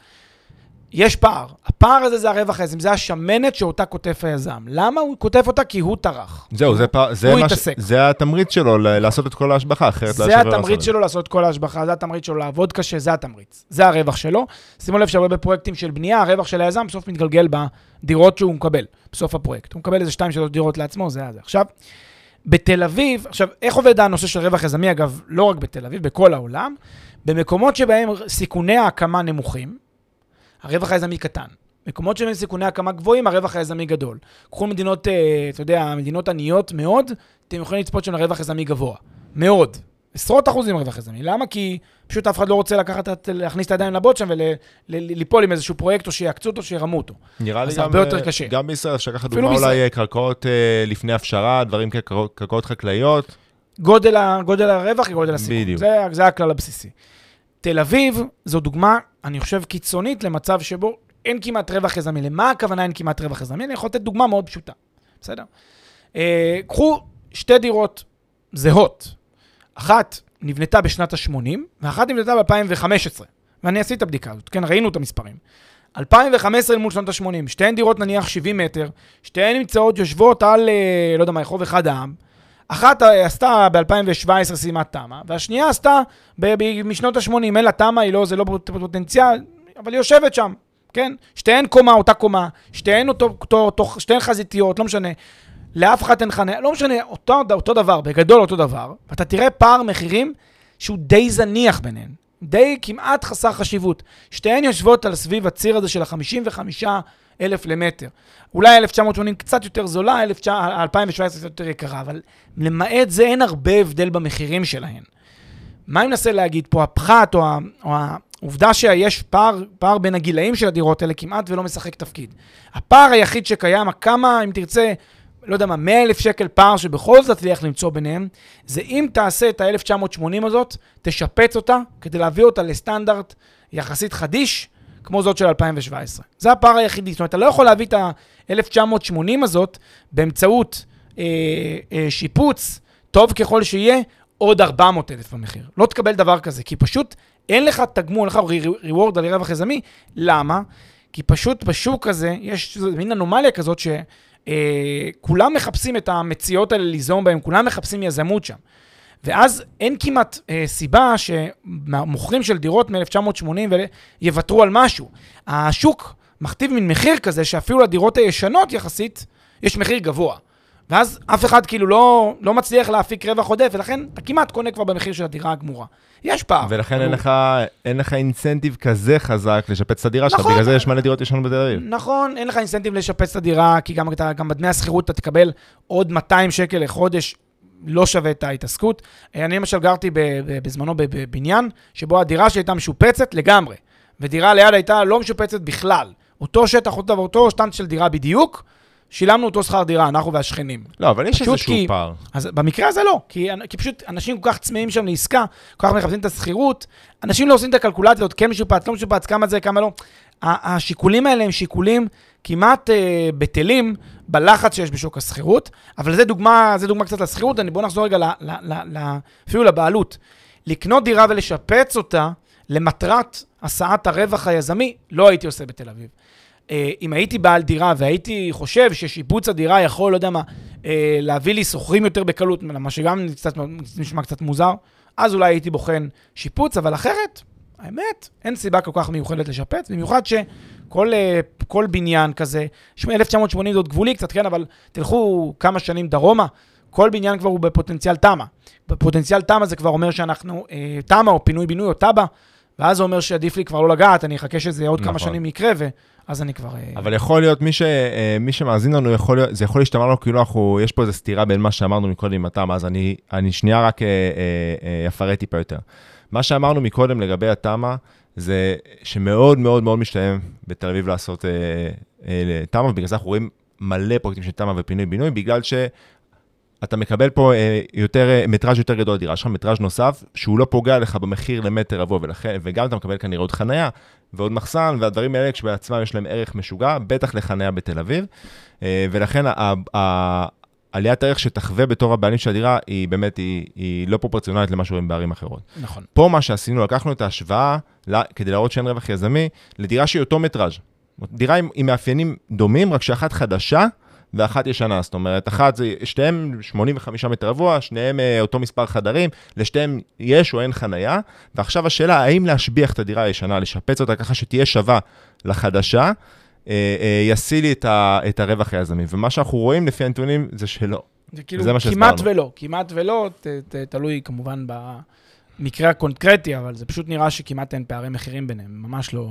יש פער. הפער הזה זה הרווח היזם, זה השמנת שאותה כותף היזם. למה הוא כותף אותה? כי הוא טרח. זהו, זה, פער, זה, הוא ש... זה התמריץ שלו לעשות את כל ההשבחה, אחרת לא זה התמריץ שלו לעשות את כל ההשבחה, זה התמריץ שלו לעבוד קשה, זה התמריץ. זה הרווח שלו. שימו לב שהרבה בפרויקטים של בנייה, הרווח של היזם בסוף מתגלגל בדירות שהוא מקבל, בסוף הפרויקט. הוא מקבל איזה 2-3 דירות לעצמו, זה היה זה. עכשיו, בתל אביב, עכשיו, איך עובד הנושא של רווח יזמי, אגב, לא רק בתל אביב, בכל העולם? במקומות שבהם סיכוני ההקמה נמוכים, הרווח היזמי קטן. מקומות שבהם סיכוני הקמה גבוהים, הרווח היזמי גדול. קחו מדינות, אה, אתה יודע, מדינות עניות מאוד, אתם יכולים לצפות שם לרווח יזמי גבוה. מאוד. עשרות אחוזים רווח יזמי. למה? כי פשוט אף אחד לא רוצה לקחת, להכניס את הידיים לבוט שם וליפול עם איזשהו פרויקט או שיעקצו אותו, שירמו אותו. נראה לי גם, הרבה יותר קשה. גם בישראל, אפשר לקחת דוגמה אולי קרקעות אה, לפני הפשרה, דברים כקרקעות חקלאיות. גודל, גודל הרווח היא גודל הסיכון. בדיוק. זה, זה הכלל הבסיסי. תל אביב זו דוגמה, אני חושב, קיצונית למצב שבו אין כמעט רווח יזמי. למה הכוונה אין כמעט רווח יזמי? אני יכול לתת דוגמה מאוד פשוטה, בסדר? אה, קחו שתי דירות זהות. אחת נבנתה בשנת ה-80, ואחת נבנתה ב-2015. ואני עשיתי את הבדיקה הזאת, כן, ראינו את המספרים. 2015 מול שנות ה-80, שתיהן דירות נניח 70 מטר, שתיהן נמצאות, יושבות על, אה, לא יודע מה, רחוב אחד העם. אחת עשתה ב-2017 סיימת תמ"א, והשנייה עשתה משנות ה-80, אין לה תמ"א, לא, זה לא פוטנציאל, אבל היא יושבת שם, כן? שתיהן קומה, אותה קומה, שתיהן, אותו, אותו, אותו, שתיהן חזיתיות, לא משנה. לאף אחד אין חניה, לא משנה, אותו, אותו דבר, בגדול אותו דבר, ואתה תראה פער מחירים שהוא די זניח ביניהן, די כמעט חסר חשיבות. שתיהן יושבות על סביב הציר הזה של ה-55 אלף למטר. אולי 1980 קצת יותר זולה, 2017 קצת יותר יקרה, אבל למעט זה אין הרבה הבדל במחירים שלהן. מה אני מנסה להגיד פה? הפחת או, או העובדה שיש פער, פער בין הגילאים של הדירות האלה כמעט ולא משחק תפקיד. הפער היחיד שקיים, הכמה, אם תרצה, לא יודע מה, 100 אלף שקל פער שבכל זאת תצליח למצוא ביניהם, זה אם תעשה את ה-1980 הזאת, תשפץ אותה כדי להביא אותה לסטנדרט יחסית חדיש, כמו זאת של 2017. זה הפער היחידי. זאת אומרת, אתה לא יכול להביא את ה-1980 הזאת באמצעות אה, אה, שיפוץ, טוב ככל שיהיה, עוד 400 אלף במחיר. לא תקבל דבר כזה, כי פשוט אין לך תגמול, אין לך reward על רווח יזמי. למה? כי פשוט בשוק הזה יש מין אנומליה כזאת ש... אה, כולם מחפשים את המציאות האלה ליזום בהם, כולם מחפשים יזמות שם. ואז אין כמעט אה, סיבה שמוכרים של דירות מ-1980 יוותרו על משהו. השוק מכתיב מין מחיר כזה שאפילו לדירות הישנות יחסית, יש מחיר גבוה. ואז אף אחד כאילו לא, לא מצליח להפיק רווח עודף, ולכן אתה כמעט קונה כבר במחיר של הדירה הגמורה. יש פער. ולכן הוא... אין, לך, אין לך אינסנטיב כזה חזק לשפץ את הדירה נכון, שלך, בגלל זה יש מלא דירות ישנות בתל אביב. נכון, אין לך אינסנטיב לשפץ את הדירה, כי גם, גם בדמי השכירות אתה תקבל עוד 200 שקל לחודש לא שווה את ההתעסקות. אה, אני למשל גרתי בזמנו בבניין, שבו הדירה שלי הייתה משופצת לגמרי, ודירה ליד הייתה לא משופצת בכלל. אותו שטח, אותו, שטנץ של דירה בדיוק, שילמנו אותו שכר דירה, אנחנו והשכנים. לא, אבל יש איזשהו כי- פער. אז במקרה הזה לא, כי, כי פשוט אנשים כל כך צמאים שם לעסקה, כל כך מחפשים את השכירות, אנשים לא עושים את הקלקולציות, כן משופץ, לא משופץ, כמה זה, כמה לא. השיקולים האלה הם שיקולים כמעט אה, בטלים בלחץ שיש בשוק השכירות, אבל זה דוגמה, זה דוגמה קצת לשכירות, אני- בואו נחזור רגע ל, ל, ל, ל, אפילו לבעלות. לקנות דירה ולשפץ אותה למטרת הסעת הרווח היזמי, לא הייתי עושה בתל אביב. אה, אם הייתי בעל דירה והייתי חושב ששיפוץ הדירה יכול, לא יודע מה, אה, להביא לי שוכרים יותר בקלות, מה שגם קצת, נשמע קצת מוזר, אז אולי הייתי בוחן שיפוץ, אבל אחרת, האמת, אין סיבה כל כך מיוחדת לשפץ, במיוחד שכל אה, כל בניין כזה, שמע, 1980 זה עוד גבולי קצת, כן, אבל תלכו כמה שנים דרומה, כל בניין כבר הוא בפוטנציאל תמ"א. בפוטנציאל תמ"א זה כבר אומר שאנחנו, אה, תמ"א או פינוי-בינוי או תב"ע, ואז זה אומר שעדיף לי כבר לא לגעת, אני אחכה שזה עוד כמה נכון. שנים יקרה, ואז אני כבר... אה, אבל יכול להיות, מי, ש, אה, מי שמאזין לנו, יכול להיות, זה יכול להשתמע לו כאילו אנחנו, יש פה איזו סתירה בין מה שאמרנו מקודם עם התמ"א, אז אני, אני שנייה רק אה, אה, אה, אפרט טיפה יותר. מה שאמרנו מקודם לגבי התמ"א, זה שמאוד מאוד מאוד משתלם בתל אביב לעשות אה, אה, תמ"א, ובגלל זה אנחנו רואים מלא פרויקטים של תמ"א ופינוי-בינוי, בגלל ש... אתה מקבל פה אה, יותר, מטראז' יותר גדול לדירה שלך, מטראז' נוסף, שהוא לא פוגע לך במחיר למטר רבוע, וגם אתה מקבל כנראה עוד חנייה ועוד מחסן, והדברים האלה כשבעצמם יש להם ערך משוגע, בטח לחניה בתל אביב. ולכן עליית הערך שתחווה בתור הבעלים של הדירה, היא באמת, היא, היא לא פרופורציונלית למה שרואים בערים אחרות. נכון. פה מה שעשינו, לקחנו את ההשוואה, לה- כדי להראות שאין רווח יזמי, לדירה שהיא אותו מטראז'. דירה עם, עם מאפיינים דומים, רק שאחת חדשה ואחת ישנה. זאת אומרת, אחת זה, שתיהם 85 מטר רבוע, שניהם אה, אותו מספר חדרים, לשתיהם יש או אין חנייה, ועכשיו השאלה, האם להשביח את הדירה הישנה, לשפץ אותה ככה שתהיה שווה לחדשה, ישיא לי את, ה, את הרווח היזמי. ומה שאנחנו רואים לפי הנתונים זה שלא. זה כאילו זה כמעט. ולא, כמעט ולא, ת, ת, תלוי כמובן במקרה הקונקרטי, אבל זה פשוט נראה שכמעט אין פערי מחירים ביניהם, ממש לא,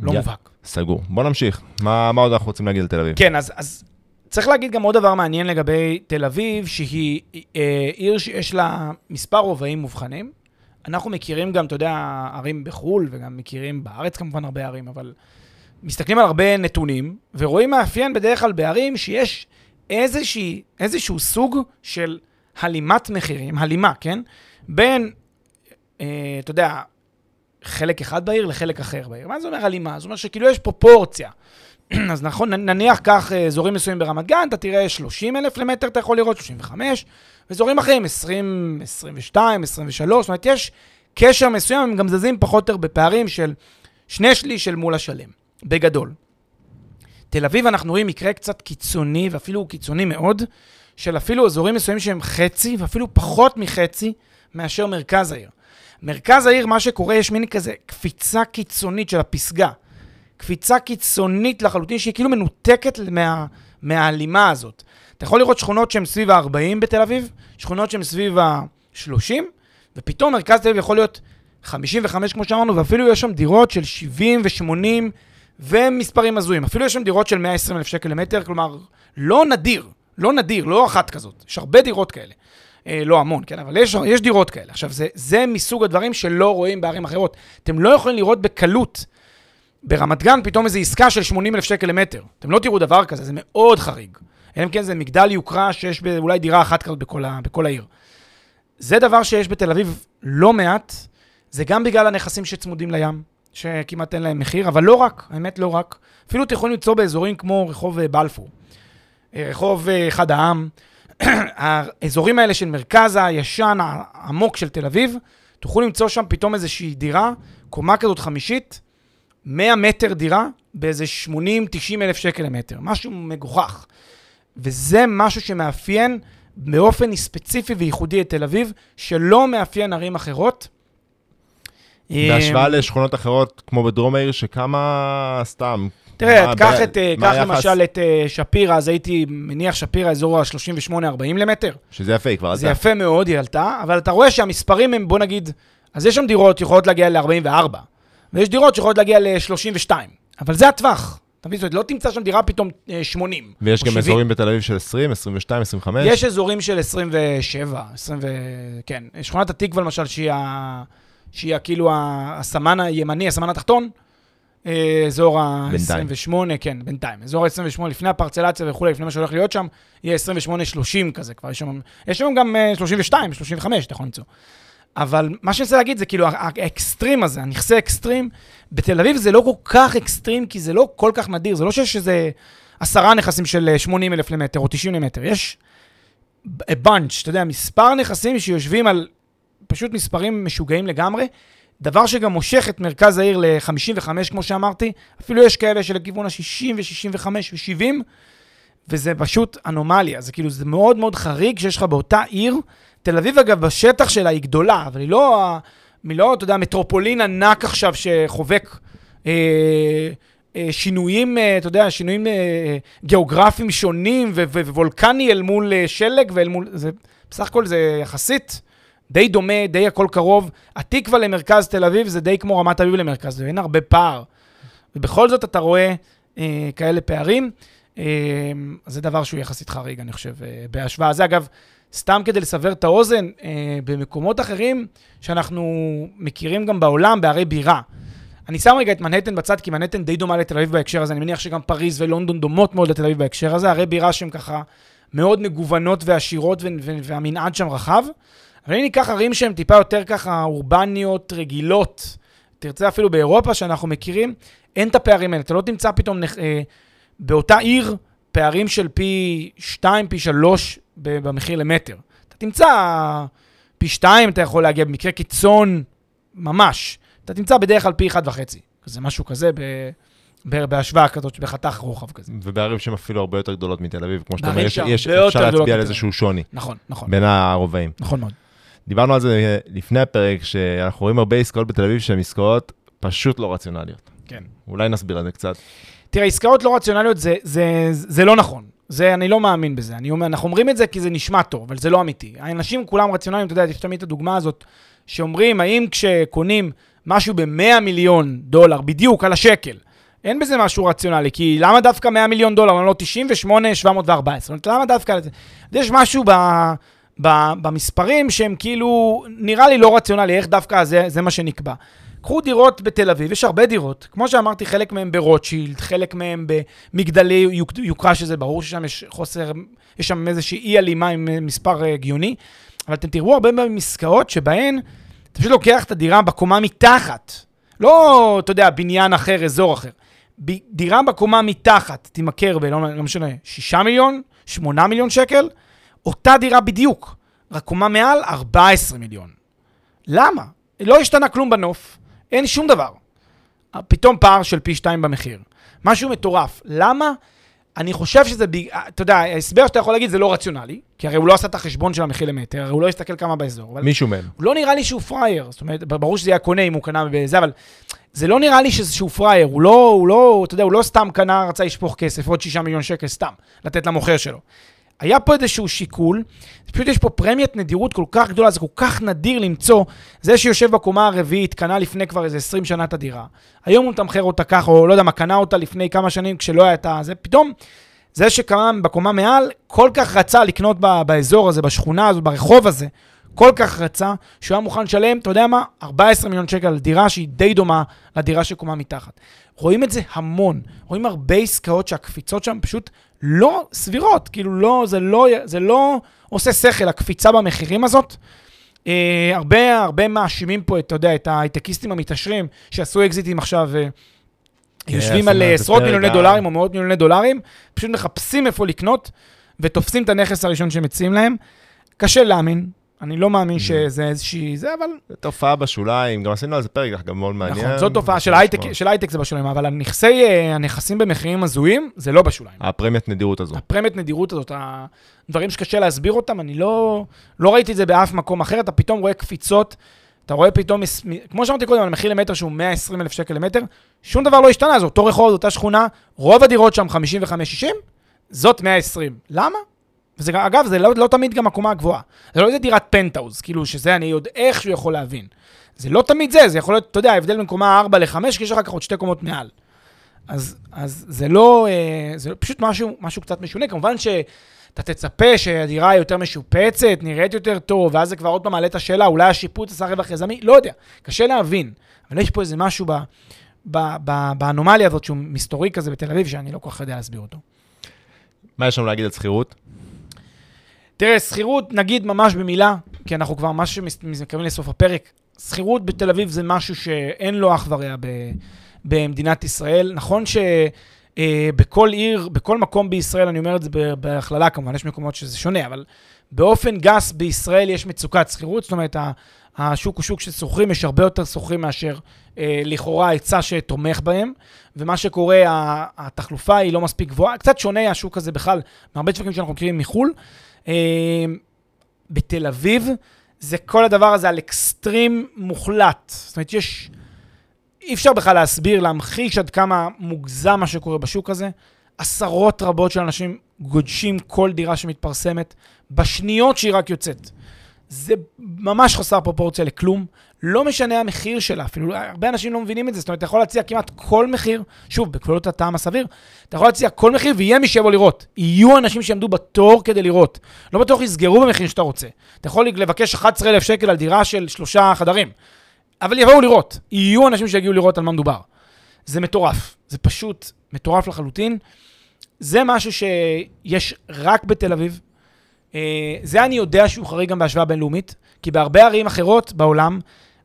לא יא. מובהק. סגור. בוא נמשיך. מה, מה עוד אנחנו רוצים להגיד על תל אביב? כן, אז, אז צריך להגיד גם עוד דבר מעניין לגבי תל אביב, שהיא אה, עיר שיש לה מספר רובעים מובחנים. אנחנו מכירים גם, אתה יודע, ערים בחו"ל, וגם מכירים בארץ כמובן הרבה ערים, אבל מסתכלים על הרבה נתונים, ורואים מאפיין בדרך כלל בערים שיש איזושהי, איזשהו סוג של הלימת מחירים, הלימה, כן? בין, אה, אתה יודע, חלק אחד בעיר לחלק אחר בעיר. מה זה אומר הלימה? זה אומר שכאילו יש פרופורציה. אז נכון, נניח כך אה, אזורים מסוימים ברמת גן, אתה תראה 30 אלף למטר, אתה יכול לראות 35, ואזורים אחרים 20, 22, 23, זאת אומרת, יש קשר מסוים, הם גם זזים פחות או יותר בפערים של שני שליש של מול השלם, בגדול. תל אביב אנחנו רואים מקרה קצת קיצוני, ואפילו קיצוני מאוד, של אפילו אזורים מסוימים שהם חצי, ואפילו פחות מחצי, מאשר מרכז העיר. מרכז העיר, מה שקורה, יש מין כזה קפיצה קיצונית של הפסגה. קפיצה קיצונית לחלוטין, שהיא כאילו מנותקת מה, מההלימה הזאת. אתה יכול לראות שכונות שהן סביב ה-40 בתל אביב, שכונות שהן סביב ה-30, ופתאום מרכז תל אביב יכול להיות 55, כמו שאמרנו, ואפילו יש שם דירות של 70 ו-80 ומספרים הזויים. אפילו יש שם דירות של 120 אלף שקל למטר, כלומר, לא נדיר, לא נדיר, לא אחת כזאת. יש הרבה דירות כאלה. אה, לא המון, כן, אבל יש, יש דירות כאלה. עכשיו, זה, זה מסוג הדברים שלא רואים בערים אחרות. אתם לא יכולים לראות בקלות ברמת גן פתאום איזו עסקה של 80 אלף שקל למטר. אתם לא תראו דבר כזה, זה מאוד חריג. אלא אם כן זה מגדל יוקרה שיש אולי דירה אחת כזאת בכל, ה, בכל העיר. זה דבר שיש בתל אביב לא מעט, זה גם בגלל הנכסים שצמודים לים, שכמעט אין להם מחיר, אבל לא רק, האמת לא רק. אפילו אתם יכולים למצוא באזורים כמו רחוב אה, בלפור, אה, רחוב אה, אחד העם, האזורים האלה של מרכז הישן, העמוק של תל אביב, תוכלו למצוא שם פתאום איזושהי דירה, קומה כזאת חמישית, 100 מטר דירה, באיזה 80-90 אלף שקל למטר, משהו מגוחך. וזה משהו שמאפיין באופן ספציפי וייחודי את תל אביב, שלא מאפיין ערים אחרות. בהשוואה לשכונות אחרות, כמו בדרום העיר, שכמה סתם. תראה, קח את, אה, קח? למשל את אה, שפירא, אז הייתי מניח שפירא אזור ה-38-40 למטר. שזה יפה, היא כבר זה עלתה. יפה מאוד, היא עלתה, אבל אתה רואה שהמספרים הם, בוא נגיד, אז יש שם דירות שיכולות להגיע ל-44, ויש דירות שיכולות להגיע ל-32, אבל זה הטווח. אתה מבין? זאת אומרת, לא תמצא שם דירה פתאום אה, 80. ויש או גם 70. אזורים בתל אביב של 20, 22, 25. יש אזורים של 27, 20 ו... כן. שכונת התקווה למשל, שהיא, ה... שהיא כאילו הסמן הימני, הסמן התחתון, אה, אזור ה-28, כן, בינתיים. אזור ה-28, לפני הפרצלציה וכולי, לפני מה שהולך להיות שם, יהיה 28-30 כזה כבר. יש שם, יש שם גם אה, 32, 35, אתה יכול למצוא. אבל מה שאני רוצה להגיד זה כאילו, האקסטרים הזה, הנכסי אקסטרים, בתל אביב זה לא כל כך אקסטרים, כי זה לא כל כך נדיר, זה לא שיש איזה עשרה נכסים של אה, 80 אלף למטר או 90 למטר, יש a bunch, אתה יודע, מספר נכסים שיושבים על פשוט מספרים משוגעים לגמרי, דבר שגם מושך את מרכז העיר ל-55, כמו שאמרתי, אפילו יש כאלה שלכיוון ה-60 ו-65 ו-70, וזה פשוט אנומליה, זה כאילו, זה מאוד מאוד חריג שיש לך באותה עיר, תל אביב אגב, בשטח שלה היא גדולה, אבל היא לא, היא לא, אתה יודע, מטרופולין ענק עכשיו שחובק אה, אה, שינויים, אה, אתה יודע, שינויים אה, גיאוגרפיים שונים ו- ו- ווולקני אל מול אה, שלג ואל מול, זה, בסך הכל זה יחסית די דומה, די הכל קרוב. התקווה למרכז תל אביב זה די כמו רמת אביב למרכז, ואין הרבה פער. ובכל זאת אתה רואה אה, כאלה פערים. אה, זה דבר שהוא יחסית חריג, אני חושב, אה, בהשוואה. זה אגב, סתם כדי לסבר את האוזן, אה, במקומות אחרים שאנחנו מכירים גם בעולם, בערי בירה. אני שם רגע את מנהטן בצד, כי מנהטן די דומה לתל אביב בהקשר הזה. אני מניח שגם פריז ולונדון דומות מאוד לתל אביב בהקשר הזה. ערי בירה שהן ככה מאוד מגוונות ועשירות, והמנעד שם רחב. אבל אם ניקח ערים שהן טיפה יותר ככה אורבניות, רגילות, תרצה אפילו באירופה שאנחנו מכירים, אין את הפערים האלה. אתה לא תמצא פתאום נח- אה, באותה עיר פערים של פי 2, פי 3 במחיר למטר. אתה תמצא פי 2, אתה יכול להגיע במקרה קיצון ממש. אתה תמצא בדרך כלל פי 1.5. זה משהו כזה ב... בהשוואה כזאת, בחתך רוחב כזה. ובערים שהן אפילו הרבה יותר גדולות מתל אביב, כמו שאתה אומר, יש- יש- אפשר להצביע על איזשהו שוני נכון, נכון, בין הרובעים. נכון מאוד. דיברנו על זה לפני הפרק, שאנחנו רואים הרבה עסקאות בתל אביב שהן עסקאות פשוט לא רציונליות. כן. אולי נסביר על זה קצת. תראה, עסקאות לא רציונליות זה, זה, זה לא נכון. זה, אני לא מאמין בזה. אני אומר, אנחנו אומרים את זה כי זה נשמע טוב, אבל זה לא אמיתי. האנשים כולם רציונליים, אתה יודע, יש תמיד את הדוגמה הזאת, שאומרים, האם כשקונים משהו ב-100 מיליון דולר, בדיוק על השקל, אין בזה משהו רציונלי, כי למה דווקא 100 מיליון דולר, לא 98, 714? זאת אומרת, למה דווקא... זה? יש משהו ב, במספרים שהם כאילו, נראה לי לא רציונלי, איך דווקא זה, זה מה שנקבע. קחו דירות בתל אביב, יש הרבה דירות. כמו שאמרתי, חלק מהם ברוטשילד, חלק מהם במגדלי יוק, יוקרה, שזה ברור ששם יש חוסר, יש שם איזושהי אי-הלימה עם אה, מספר אה, הגיוני, אבל אתם תראו הרבה פעמים עסקאות שבהן אתה פשוט לוקח את הדירה בקומה מתחת. לא, אתה יודע, בניין אחר, אזור אחר. דירה בקומה מתחת תימכר ב, לא, לא משנה, 6 מיליון, 8 מיליון שקל, אותה דירה בדיוק, רק קומה מעל 14 מיליון. למה? לא השתנה כלום בנוף, אין שום דבר. פתאום פער של פי שתיים במחיר. משהו מטורף. למה? אני חושב שזה, ב... אתה יודע, ההסבר שאתה יכול להגיד זה לא רציונלי, כי הרי הוא לא עשה את החשבון של המחיר למטר, הרי הוא לא הסתכל כמה באזור. מישהו מהם. לא נראה לי שהוא פראייר. זאת אומרת, ברור שזה היה קונה אם הוא קנה בזה, אבל זה לא נראה לי שזה שהוא פראייר. הוא לא, הוא לא, אתה יודע, הוא לא סתם קנה, רצה לשפוך כסף, עוד שישה מיליון שקל סתם, לתת למוכר שלו. היה פה איזשהו שיקול, פשוט יש פה פרמיית נדירות כל כך גדולה, זה כל כך נדיר למצוא, זה שיושב בקומה הרביעית, קנה לפני כבר איזה 20 שנה את הדירה, היום הוא מתמחר אותה ככה, או לא יודע מה, קנה אותה לפני כמה שנים כשלא את זה, פתאום, זה שקנה בקומה מעל, כל כך רצה לקנות ב- באזור הזה, בשכונה הזאת, ברחוב הזה, כל כך רצה, שהוא היה מוכן לשלם, אתה יודע מה? 14 מיליון שקל על דירה שהיא די דומה לדירה שקומה מתחת. רואים את זה המון, רואים הרבה עסקאות שהקפיצות שם פשוט לא סבירות, כאילו לא, זה לא, זה לא עושה שכל, הקפיצה במחירים הזאת. אה, הרבה, הרבה מאשימים פה, אתה יודע, את ההייטקיסטים המתעשרים שעשו אקזיטים עכשיו, אה, יושבים על אה, עשרות מיליוני. דולרים או מאות מיליוני דולרים, פשוט מחפשים איפה לקנות ותופסים את הנכס הראשון שמציעים להם. קשה להאמין, אני לא מאמין שזה איזושהי... זה, אבל זו תופעה בשוליים, גם עשינו על זה פרק, גם מאוד מעניין. נכון, זאת תופעה של. הייטק, של הייטק זה בשוליים, אבל הנכסי, אה, הנכסים במחירים הזויים, זה לא בשוליים. הפרמיית נדירות הזו. הפרמיית נדירות הזאת, הדברים שקשה להסביר אותם, אני לא, לא ראיתי את זה באף מקום אחר, אתה פתאום רואה קפיצות, אתה רואה פתאום, כמו שאמרתי קודם, על מחיר למטר שהוא 120 אלף שקל למטר, שום דבר לא השתנה, זה אותו רחוב, זו אותה שכונה, רוב הדירות שם 55-60, זאת 120. למה? וזה, אגב, זה לא, לא תמיד גם הקומה הגבוהה. זה לא איזה דירת פנטהאוז, כאילו שזה אני עוד איכשהו יכול להבין. זה לא תמיד זה, זה יכול להיות, אתה יודע, ההבדל בין קומה 4 ל-5, כי יש לך ככה עוד שתי קומות מעל. אז, אז זה לא, אה, זה פשוט משהו, משהו קצת משונה. כמובן שאתה תצפה שהדירה יותר משופצת, נראית יותר טוב, ואז זה כבר עוד פעם מעלה את השאלה, אולי השיפוץ עשה רווח יזמי, לא יודע, קשה להבין. אבל יש פה איזה משהו ב, ב, ב, באנומליה הזאת שהוא מסתורי כזה בתל אביב, שאני לא כל כך יודע להסביר אותו. מה יש לנו להגיד על שכירות? תראה, שכירות, נגיד ממש במילה, כי אנחנו כבר ממש מתקרבים לסוף הפרק, שכירות בתל אביב זה משהו שאין לו אח ורע במדינת ישראל. נכון שבכל עיר, בכל מקום בישראל, אני אומר את זה בהכללה כמובן, יש מקומות שזה שונה, אבל באופן גס בישראל יש מצוקת שכירות, זאת אומרת, השוק הוא שוק של שוכרים, יש הרבה יותר שוכרים מאשר אה, לכאורה היצע שתומך בהם, ומה שקורה, התחלופה היא לא מספיק גבוהה, קצת שונה השוק הזה בכלל מהרבה שווקים שאנחנו מכירים מחו"ל. אה, בתל אביב, זה כל הדבר הזה על אקסטרים מוחלט. זאת אומרת, יש... אי אפשר בכלל להסביר, להמחיש עד כמה מוגזם מה שקורה בשוק הזה. עשרות רבות של אנשים גודשים כל דירה שמתפרסמת בשניות שהיא רק יוצאת. זה ממש חסר פרופורציה לכלום. לא משנה המחיר שלה, אפילו הרבה אנשים לא מבינים את זה. זאת אומרת, אתה יכול להציע כמעט כל מחיר, שוב, בגבולות הטעם הסביר, אתה יכול להציע כל מחיר ויהיה מי שיבוא לראות. יהיו אנשים שיעמדו בתור כדי לראות. לא בטוח יסגרו במחיר שאתה רוצה. אתה יכול לבקש 11,000 שקל על דירה של שלושה חדרים, אבל יבואו לראות. יהיו אנשים שיגיעו לראות על מה מדובר. זה מטורף. זה פשוט מטורף לחלוטין. זה משהו שיש רק בתל אביב. אה, זה אני יודע שהוא חריג גם בהשוואה בינלאומית, כי בהרבה ערים אחרות בעולם,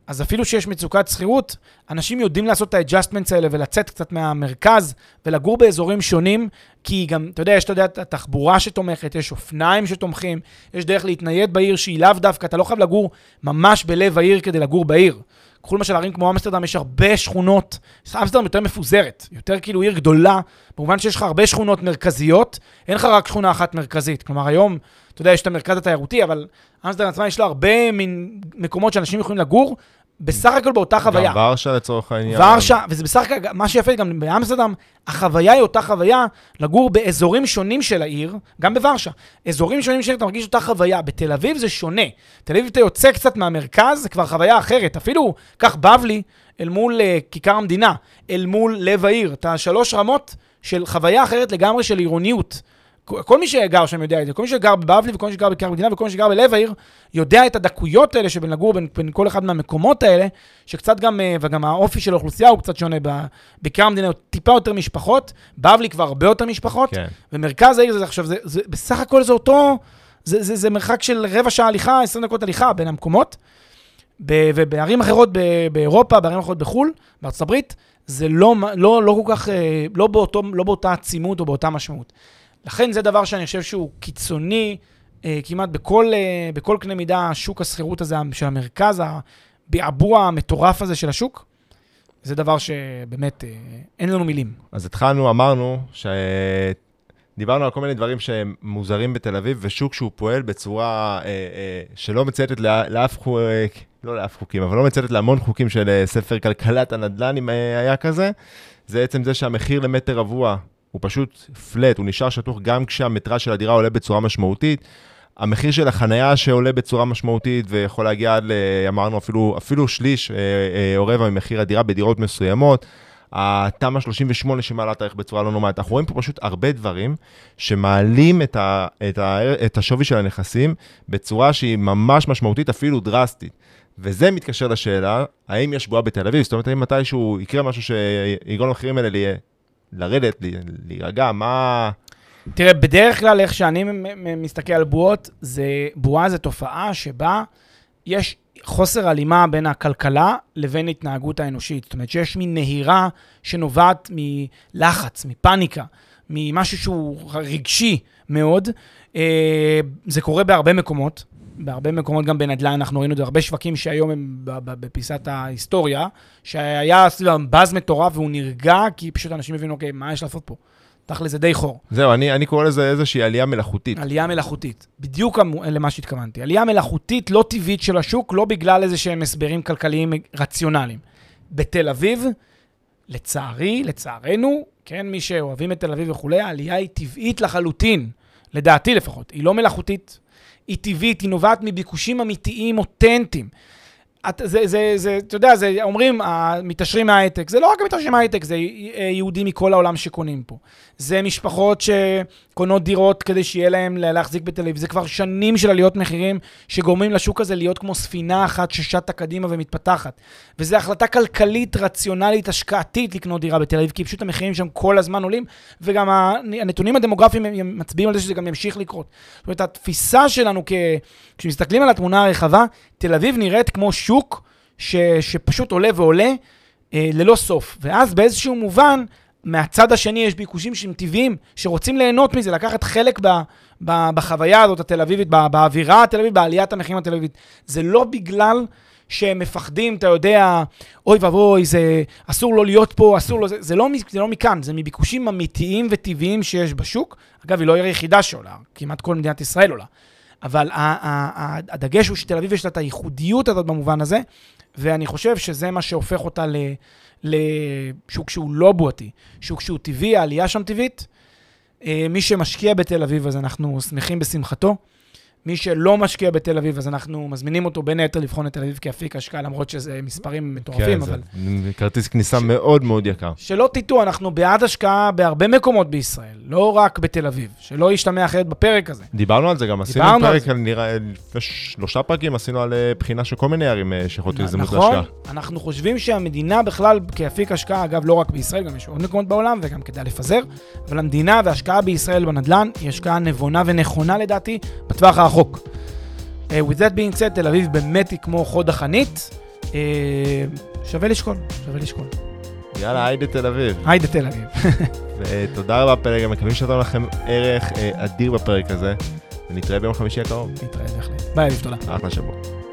אז אפילו שיש מצוקת שכירות, אנשים יודעים לעשות את ה adjustments האלה ולצאת קצת מהמרכז ולגור באזורים שונים, כי גם, אתה יודע, יש, אתה יודע, התחבורה שתומכת, יש אופניים שתומכים, יש דרך להתנייד בעיר שהיא לאו דווקא, אתה לא חייב לגור ממש בלב העיר כדי לגור בעיר. קחו למשל ערים כמו אמסטרדם, יש הרבה שכונות, אמסטרדם יותר מפוזרת, יותר כאילו עיר גדולה, במובן שיש לך הרבה שכונות מרכזיות, אין לך רק שכונה אחת מרכזית. כלומר, היום, אתה יודע, יש את המרכז התיירותי, אבל אמסטרדם עצמה יש לה הרבה מין מקומות שאנשים יכולים לגור, בסך הכל באותה חוויה. גם ורשה לצורך העניין. ורשה, וזה בסך הכל, מה שיפה גם באמסטרדם, החוויה היא אותה חוויה לגור באזורים שונים של העיר, גם בוורשה. אזורים שונים של אתה מרגיש אותה חוויה. בתל אביב זה שונה. תל אביב אתה יוצא קצת מהמרכז, זה כבר חוויה אחרת. אפילו, קח בבלי אל מול uh, כיכר המדינה, אל מול לב העיר. אתה שלוש רמות של חוויה אחרת לגמרי של עירוניות. כל מי שגר שם יודע את זה, כל מי שגר בבבלי וכל מי שגר בכיכר המדינה וכל מי שגר בלב העיר, יודע את הדקויות האלה שבין לגור בין, בין כל אחד מהמקומות האלה, שקצת גם, אה, וגם האופי של האוכלוסייה הוא קצת שונה. בכיכר המדינה הוא טיפה יותר משפחות, בבלי כבר הרבה יותר משפחות, כן. ומרכז העיר זה עכשיו, זה, זה, בסך הכל זה אותו, זה, זה, זה מרחק של רבע שעה הליכה, 20 דקות הליכה בין המקומות. ב, ובערים אחרות ב, באירופה, בערים אחרות בחו"ל, בארצות הברית, זה לא, לא, לא כל כך, אה, לא, באותו, לא באותה עצימות או באותה משמעות. לכן זה דבר שאני חושב שהוא קיצוני אה, כמעט בכל, אה, בכל קנה מידה, שוק השכירות הזה של המרכז, הביעבוע המטורף הזה של השוק. זה דבר שבאמת אה, אין לנו מילים. אז התחלנו, אמרנו, שדיברנו על כל מיני דברים שהם מוזרים בתל אביב, ושוק שהוא פועל בצורה אה, אה, שלא מצייתת לאף חוק, לא לאף חוקים, אבל לא מצייתת להמון חוקים של אה, ספר כלכלת הנדל"ן, אם אה, היה כזה. זה עצם זה שהמחיר למטר רבוע הוא פשוט פלט, הוא נשאר שטוח גם כשהמטרה של הדירה עולה בצורה משמעותית. המחיר של החנייה שעולה בצורה משמעותית ויכול להגיע עד, אמרנו, אפילו, אפילו שליש אה, אה, או רבע ממחיר הדירה בדירות מסוימות. התמ"א 38 שמעלה את הערך בצורה לא נורמלית. אנחנו רואים פה פשוט הרבה דברים שמעלים את, ה, את, ה, את השווי של הנכסים בצורה שהיא ממש משמעותית, אפילו דרסטית. וזה מתקשר לשאלה, האם יש בועה בתל אביב? זאת אומרת, האם מתישהו יקרה משהו שיגרום למחירים האלה לרדת, להירגע, מה... תראה, בדרך כלל, איך שאני מסתכל על בועות, זה, בועה זה תופעה שבה יש חוסר הלימה בין הכלכלה לבין התנהגות האנושית. זאת אומרת שיש מין נהירה שנובעת מלחץ, מפניקה, ממשהו שהוא רגשי מאוד. אה, זה קורה בהרבה מקומות. בהרבה מקומות גם בנדל"ן, אנחנו ראינו את זה, הרבה שווקים שהיום הם בפיסת ההיסטוריה, שהיה סביבם באז מטורף והוא נרגע, כי פשוט אנשים הבינו, אוקיי, מה יש לעשות פה? תכל'ס זה די חור. זהו, אני, אני קורא לזה איזושהי עלייה מלאכותית. עלייה מלאכותית, בדיוק למה שהתכוונתי. עלייה מלאכותית לא טבעית של השוק, לא בגלל איזה שהם הסברים כלכליים רציונליים. בתל אביב, לצערי, לצערנו, כן, מי שאוהבים את תל אביב וכולי, העלייה היא טבעית לחלוטין, לדעתי לפחות. היא לא מלאכותית, היא טבעית, היא נובעת מביקושים אמיתיים, אותנטיים. את, זה, זה, זה, אתה יודע, זה, אומרים, המתעשרים מההייטק, זה לא רק המתעשרים מההייטק, זה יהודים מכל העולם שקונים פה. זה משפחות שקונות דירות כדי שיהיה להם להחזיק בתל אביב. זה כבר שנים של עליות מחירים שגורמים לשוק הזה להיות כמו ספינה אחת ששטה קדימה ומתפתחת. וזו החלטה כלכלית, רציונלית, השקעתית לקנות דירה בתל אביב, כי פשוט המחירים שם כל הזמן עולים, וגם הנתונים הדמוגרפיים מצביעים על זה שזה גם ימשיך לקרות. זאת אומרת, התפיסה שלנו, כ... כשמסתכלים על התמונה הרחבה, תל אביב נראית כמו שוק ש... שפשוט עולה ועולה אה, ללא סוף. ואז באיזשהו מובן, מהצד השני יש ביקושים שהם טבעיים, שרוצים ליהנות מזה, לקחת חלק ב, ב, בחוויה הזאת התל אביבית, ב, באווירה התל אביבית, בעליית המחירים התל אביבית. זה לא בגלל שהם מפחדים, אתה יודע, אוי ואבוי, זה אסור לו להיות פה, אסור לו, זה, זה, לא, זה לא מכאן, זה מביקושים אמיתיים וטבעיים שיש בשוק. אגב, היא לא עיר היחידה שעולה, כמעט כל מדינת ישראל עולה. אבל הדגש הוא שתל אביב יש לה את הייחודיות הזאת במובן הזה, ואני חושב שזה מה שהופך אותה לשוק שהוא לא בועתי, שוק שהוא טבעי, העלייה שם טבעית. אה, מי שמשקיע בתל אביב, אז אנחנו שמחים בשמחתו. מי שלא משקיע בתל אביב, אז אנחנו מזמינים אותו בין היתר לבחון את תל אביב כאפיק השקעה, למרות שזה מספרים מטורפים, כן, אבל... זה כרטיס כניסה ש... מאוד מאוד יקר. שלא תטעו, אנחנו בעד השקעה בהרבה מקומות בישראל, לא רק בתל אביב, שלא ישתמע אחרת בפרק הזה. דיברנו על זה גם, עשינו פרק, על נראה, לפני שלושה פרקים עשינו על אה, בחינה של כל מיני ערים אה, שיכולות להזדמנות נכון, להשקעה. נכון, אנחנו חושבים שהמדינה בכלל, כאפיק השקעה, אגב, לא רק בישראל, גם יש עוד מקומות בעולם, וגם כדאי לפזר, אבל המדינה וההשקעה בישראל בנדל"ן היא השקעה נבונה ונכונה לדעתי, בטווח הרחוק. Uh, with that being said, תל אביב באמת היא כמו חוד החנית. Uh, שווה לשקול, שווה לשקול. יאללה, היידה תל אביב. היידה תל אביב. ותודה רבה פלג, מקווים שנתנו לכם ערך uh, אדיר בפרק הזה, ונתראה ביום חמישי הקרוב. נתראה בהחלט. ביי, אביב, תודה. אחלה שבוע.